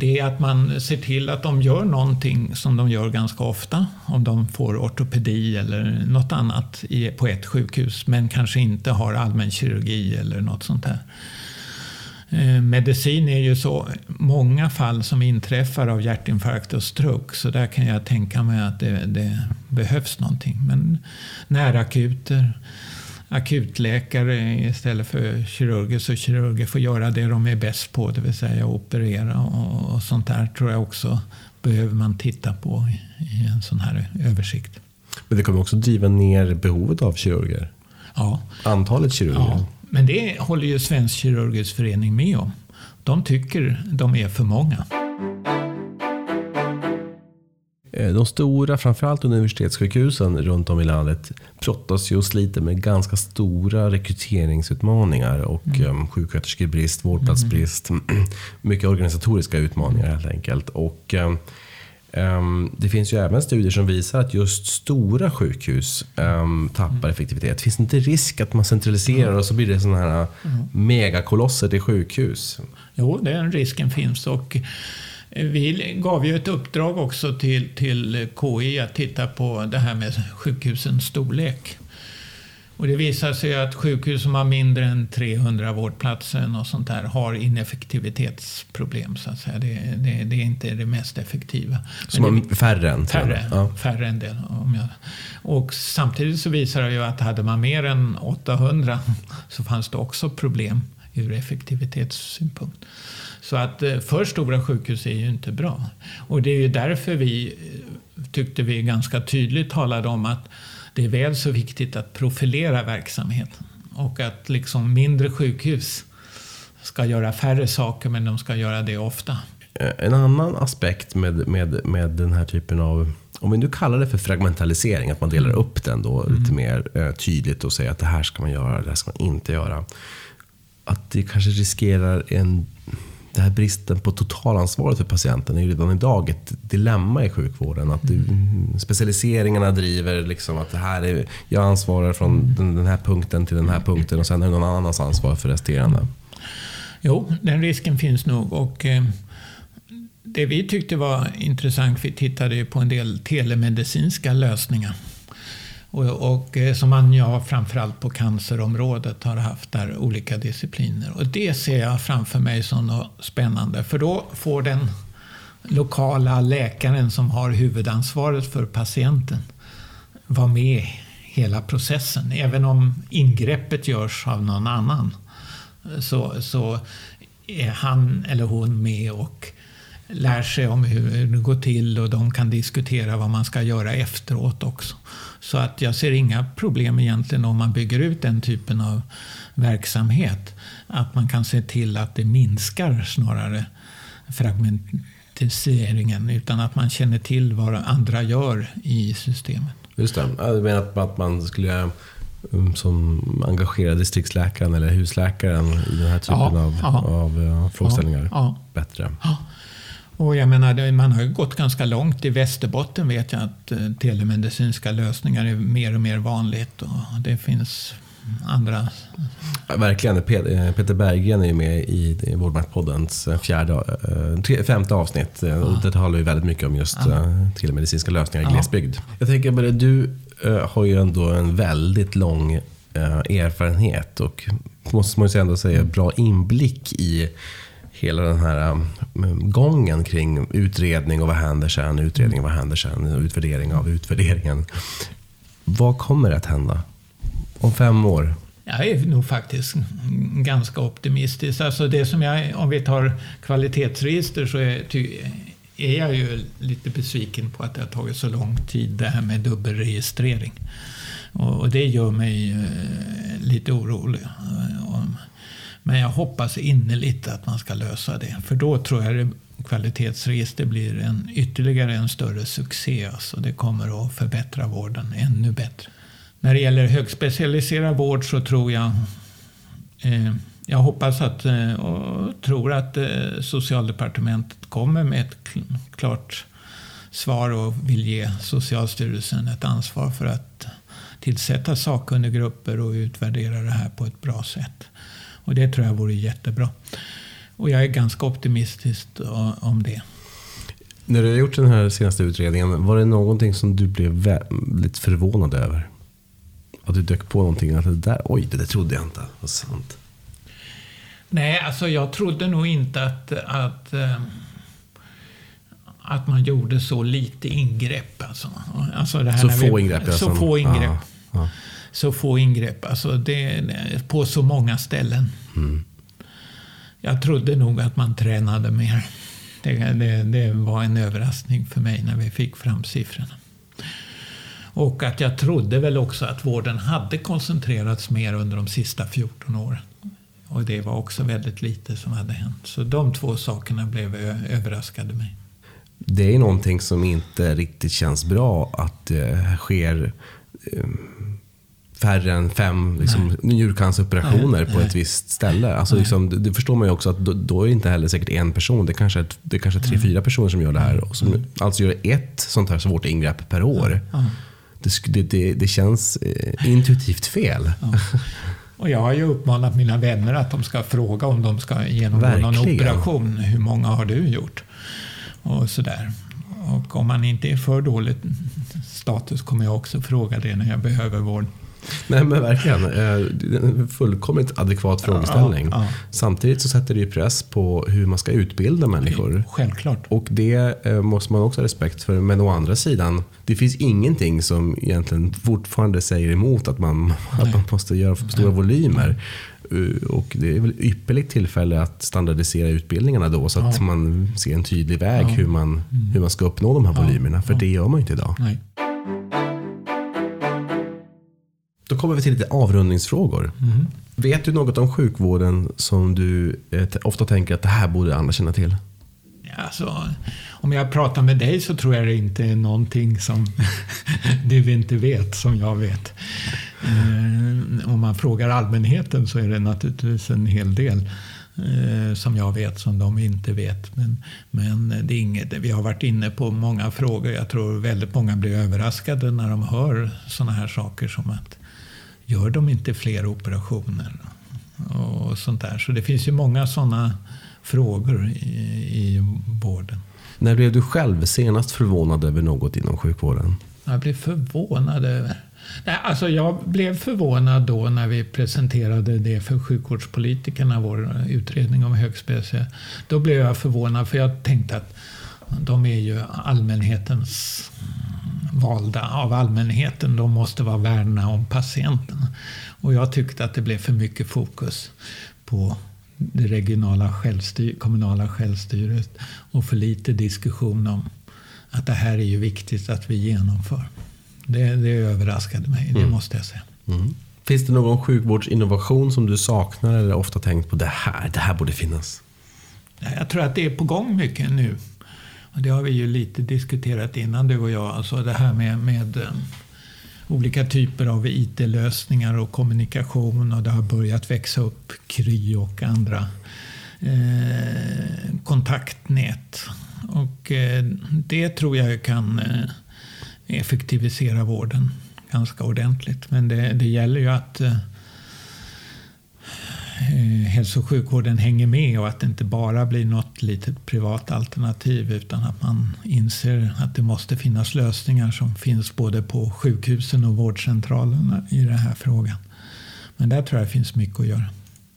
det är att man ser till att de gör någonting som de gör ganska ofta. Om de får ortopedi eller något annat på ett sjukhus men kanske inte har allmänkirurgi eller något sånt där. Eh, medicin är ju så många fall som inträffar av hjärtinfarkt och stroke så där kan jag tänka mig att det, det behövs någonting. Men närakuter, akutläkare istället för kirurger så kirurger får göra det de är bäst på, det vill säga operera och, och sånt där tror jag också behöver man titta på i, en sån här översikt. Men det kommer också driva ner behovet av kirurger? Ja. Antalet kirurger? Ja, men det håller ju Svensk kirurgisk förening med om. De tycker de är för många. Eh, de stora, framförallt universitetssjukhusen runt om i landet, brottas ju och sliter med ganska stora rekryteringsutmaningar och mm. um, sjuksköterskebrist, vårdplatsbrist. Mm. Mycket organisatoriska utmaningar helt enkelt. Och, um, um, det finns ju även studier som visar att just stora sjukhus um, tappar mm. effektivitet. Finns det inte risk att man centraliserar och så blir det sådana här mm. megakolosser till sjukhus? Jo, den risken finns. och vi gav ju ett uppdrag också till, till KI att titta på det här med sjukhusens storlek. Och det visar sig att sjukhus som har mindre än 300 vårdplatser och sånt där har ineffektivitetsproblem. Så att säga. Det, det, det är inte det mest effektiva. Som har färre än färre, ja. färre än det. Om jag, och samtidigt så visar det ju att hade man mer än 800 så fanns det också problem ur effektivitetssynpunkt. Så att eh, för stora sjukhus är ju inte bra. Och det är ju därför vi eh, tyckte vi ganska tydligt talade om att det är väl så viktigt att profilera verksamheten. Och att liksom mindre sjukhus ska göra färre saker men de ska göra det ofta. Eh, en annan aspekt med, med, med den här typen av om vi nu kallar det för fragmentalisering, att man delar mm. upp den då mm. lite mer eh, tydligt och säger att det här ska man göra, det här ska man inte göra. Att det kanske riskerar en det här bristen på totalansvaret för patienten är ju redan idag ett dilemma i sjukvården. Att mm. specialiseringarna driver liksom att det här är, jag ansvarar från den, den, här punkten till den här punkten och sen är det någon annans ansvar för resterande. Jo, den risken finns nog. Och, eh, det vi tyckte var intressant, vi tittade på en del telemedicinska lösningar. Och, och eh, som man ja, framförallt på cancerområdet har haft där olika discipliner. Och det ser jag framför mig som något spännande. För då får den lokala läkaren som har huvudansvaret för patienten vara med hela processen. Även om ingreppet görs av någon annan så, så är han eller hon med och lär sig om hur det går till och de kan diskutera vad man ska göra efteråt också. Så att jag ser inga problem egentligen om man bygger ut den typen av verksamhet. Att man kan se till att det minskar snarare fragmentiseringen utan att man känner till vad andra gör i systemet. Just det. Jag menar att man skulle um, som engagera distriktsläkaren eller husläkaren i den här typen ja, av, ja, av uh, frågeställningar ja, bättre. Och jag menar, man har ju gått ganska långt. I Västerbotten vet jag att uh, telemedicinska lösningar är mer och mer vanligt. Och det finns andra... verkligen. Eh, Peter Berggren är ju med i Vårdmaktpoddens fjärde, femte avsnitt. Ja. Och det talar ju väldigt mycket om just ja. telemedicinska lösningar i ja. glesbygd. Jag tänker bara, du har ju ändå en väldigt lång erfarenhet och måste man ju ändå säga bra inblick i hela den här gången kring utredning och vad händer sen, utredning och vad händer sen, utvärdering av utvärderingen. Vad kommer att hända om fem år? Jag är nog faktiskt ganska optimistisk. Alltså det som jag, om vi tar kvalitetsregister så är, är jag ju lite besviken på att det har tagit så lång tid det här med dubbelregistrering. Och, och det gör mig eh, lite orolig. Men jag hoppas innerligt att man ska lösa det. För då tror jag att kvalitetsregister blir en, ytterligare en större succé. Alltså det kommer att förbättra vården ännu bättre. När det gäller högspecialiserad vård så tror jag eh, jag hoppas att, eh, och tror att eh, Socialdepartementet kommer med ett klart svar och vill ge Socialstyrelsen ett ansvar för att tillsätta sakkunniggrupper och utvärdera det här på ett bra sätt. Och det tror jag vore jättebra. Och jag är ganska optimistisk om det. När du har gjort den här senaste utredningen, var det någonting som du blev väldigt förvånad över? Att du dök på någonting, att det där, oj, det där trodde jag inte var sant. Nej, alltså jag trodde nog inte att, att, eh, att man gjorde så lite ingrepp. Alltså. Alltså så få vi, ingrepp? Så alltså. få ingrepp. Ja, ja så få ingrepp. Alltså det, på så många ställen. Mm. Jag trodde nog att man tränade mer. Det, det, det, var en överraskning för mig när vi fick fram siffrorna. Och att jag trodde väl också att vården hade koncentrerats mer under de sista 14 åren. Och det var också väldigt lite som hade hänt. Så de två sakerna blev överraskade mig. Det är någonting som inte riktigt känns bra att det sker eh, färre än fem liksom, njurcanceroperationer på ett visst ställe. Alltså, liksom, det förstår man ju också att då, då, är det inte heller säkert en person. Det är kanske, det är kanske tre, fyra personer som gör det här. Och som mm. alltså gör ett sånt här svårt ingrepp per år. Det, det, det känns eh, intuitivt fel. Och jag har ju uppmanat mina vänner att de ska fråga om de ska genomgå Verkligen. någon operation. Hur många har du gjort? Och sådär. Och om man inte är för dålig status kommer jag också fråga det när jag behöver vård. Nej men verkligen. En fullkomligt adekvat frågeställning. Ja, ja. Samtidigt så sätter det ju press på hur man ska utbilda människor. Självklart. Och det eh, måste man också ha respekt för. Men å andra sidan, det finns ingenting som egentligen fortfarande säger emot att man, att man måste göra stora Nej. volymer. Eh, och det är väl ypperligt tillfälle att standardisera utbildningarna då så att ja. man ser en tydlig väg hur, man, hur man ska uppnå de här volymerna. För det gör man ju inte idag. Nej. Då kommer vi till lite avrundningsfrågor. Mm. Vet du något om sjukvården som du eh, ofta tänker att det här borde andra känna till? Alltså, om jag pratar med dig så tror jag det inte är någonting som du inte vet som jag vet. Eh, om man frågar allmänheten så är det naturligtvis en hel del eh, som jag vet som de inte vet. Men, men det är inget, vi har varit inne på många frågor. Jag tror väldigt många blir överraskade när de hör sådana här saker som att gör de inte fler operationer? Och sånt där. Så det finns ju många sådana frågor i, i vården. När blev du själv senast förvånad över något inom sjukvården? Jag blev förvånad över Nej, alltså jag blev förvånad då när vi presenterade det för sjukvårdspolitikerna, vår utredning om högspecial. Då blev jag förvånad för jag tänkte att de är ju allmänhetens valda av allmänheten. De måste vara värna om patienten. Och jag tyckte att det blev för mycket fokus på det regionala självstyr, kommunala självstyret och för lite diskussion om att det här är ju viktigt att vi genomför. Det, det överraskade mig, mm. det måste jag säga. Mm. Finns det någon sjukvårdsinnovation som du saknar eller ofta tänkt på det här, det här borde finnas? Jag tror att det är på gång mycket nu. Och det har vi ju lite diskuterat innan du och jag. Alltså det här med, med eh, olika typer av IT-lösningar och kommunikation. Och det har börjat växa upp Kry och andra eh, kontaktnät. Och eh, det tror jag kan eh, effektivisera vården ganska ordentligt. Men det, det gäller ju att eh, hälso och sjukvården hänger med och att det inte bara blir något litet privat alternativ utan att man inser att det måste finnas lösningar som finns både på sjukhusen och vårdcentralerna i den här frågan. Men där tror jag det finns mycket att göra.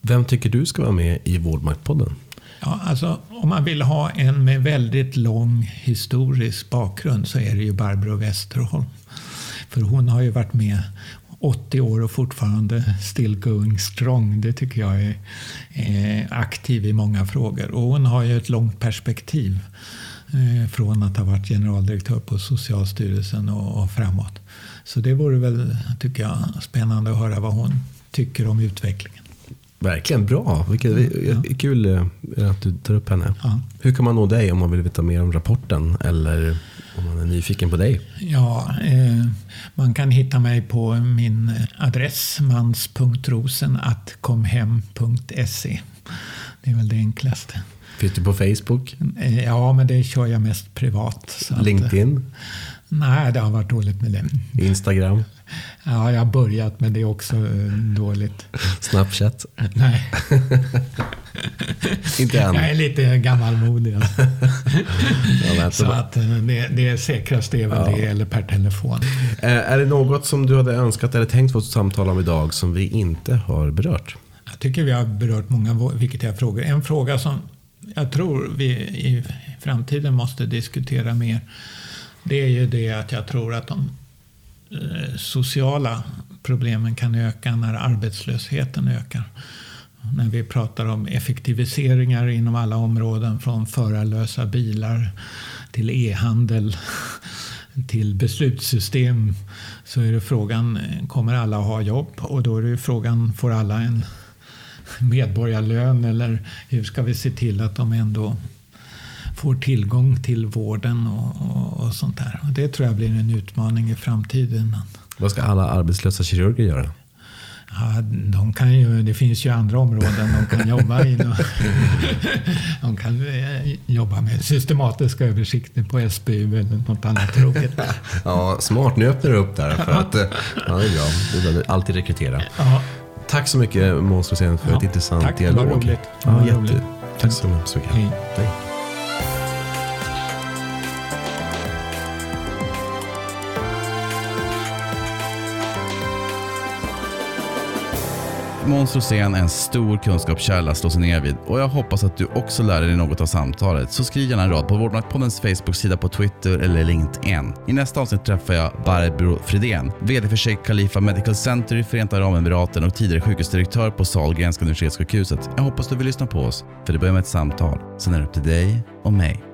Vem tycker du ska vara med i Vårdmaktpodden? Ja, alltså, om man vill ha en med väldigt lång historisk bakgrund så är det ju Barbro Westerholm. För hon har ju varit med 80 år och fortfarande still going strong. Det tycker jag är, är aktiv i många frågor. Och hon har ju ett långt perspektiv eh, från att ha varit generaldirektör på Socialstyrelsen och, och framåt. Så det vore väl, tycker jag, spännande att höra vad hon tycker om utvecklingen. Verkligen bra. Vilket, ja. Kul eh, att du tar upp henne. Ja. Hur kan man nå dig om man vill veta mer om rapporten eller om man är nyfiken på dig? Ja, eh, man kan hitta mig på min adress mans.rosen.komhem.se. Det är väl det enklaste. Finns du på Facebook? Eh, ja, men det kör jag mest privat. LinkedIn? Att, nej, det har varit dåligt med det. Instagram? Ja, jag har börjat men det är också eh, dåligt. Snapchat? Nej. Inte än? Jag är lite gammalmodig. Så att eh, det, det säkraste är väl ja. det, eller per telefon. Eh, är det något som du hade önskat eller tänkt få ett samtal om idag som vi inte har berört? Jag tycker vi har berört många viktiga frågor. En fråga som jag tror vi i framtiden måste diskutera mer. Det är ju det att jag tror att de eh, sociala problemen kan öka när arbetslösheten ökar. När vi pratar om effektiviseringar inom alla områden från förarlösa bilar till e-handel till beslutssystem så är det frågan, eh, kommer alla ha jobb? Och då är det frågan, får alla en medborgarlön eller hur ska vi se till att de ändå får tillgång till vården och, och, och sånt där. Och det tror jag blir en utmaning i framtiden. Vad ska alla arbetslösa kirurger göra? Ja, de kan ju, det finns ju andra områden de kan jobba i. De kan eh, jobba med systematiska översikter på SBU eller något annat tråkigt. Ja, smart. Nu öppnar du upp där. För att, ja, det är bra. Du behöver alltid rekrytera. Ja. Tack så mycket Måns Rosén för ja, ett intressant tack, dialog. Tack, det var roligt. Ja, jätte. Tack så mycket. Hej. Hej. Måns Rosén är en stor kunskapskälla att slå sig ner vid och jag hoppas att du också lär dig något av samtalet. Så skriv gärna en rad på Vårdmaktpoddens Facebook-sida på Twitter eller LinkedIn. I nästa avsnitt träffar jag Barbro Fridén, VD för Sheikh Khalifa Medical Center i Förenta Arabemiraten och tidigare sjukhusdirektör på Sahlgrenska universitetssjukhuset. Jag hoppas du vill lyssna på oss, för det börjar med ett samtal. Sen är det upp till dig och mig.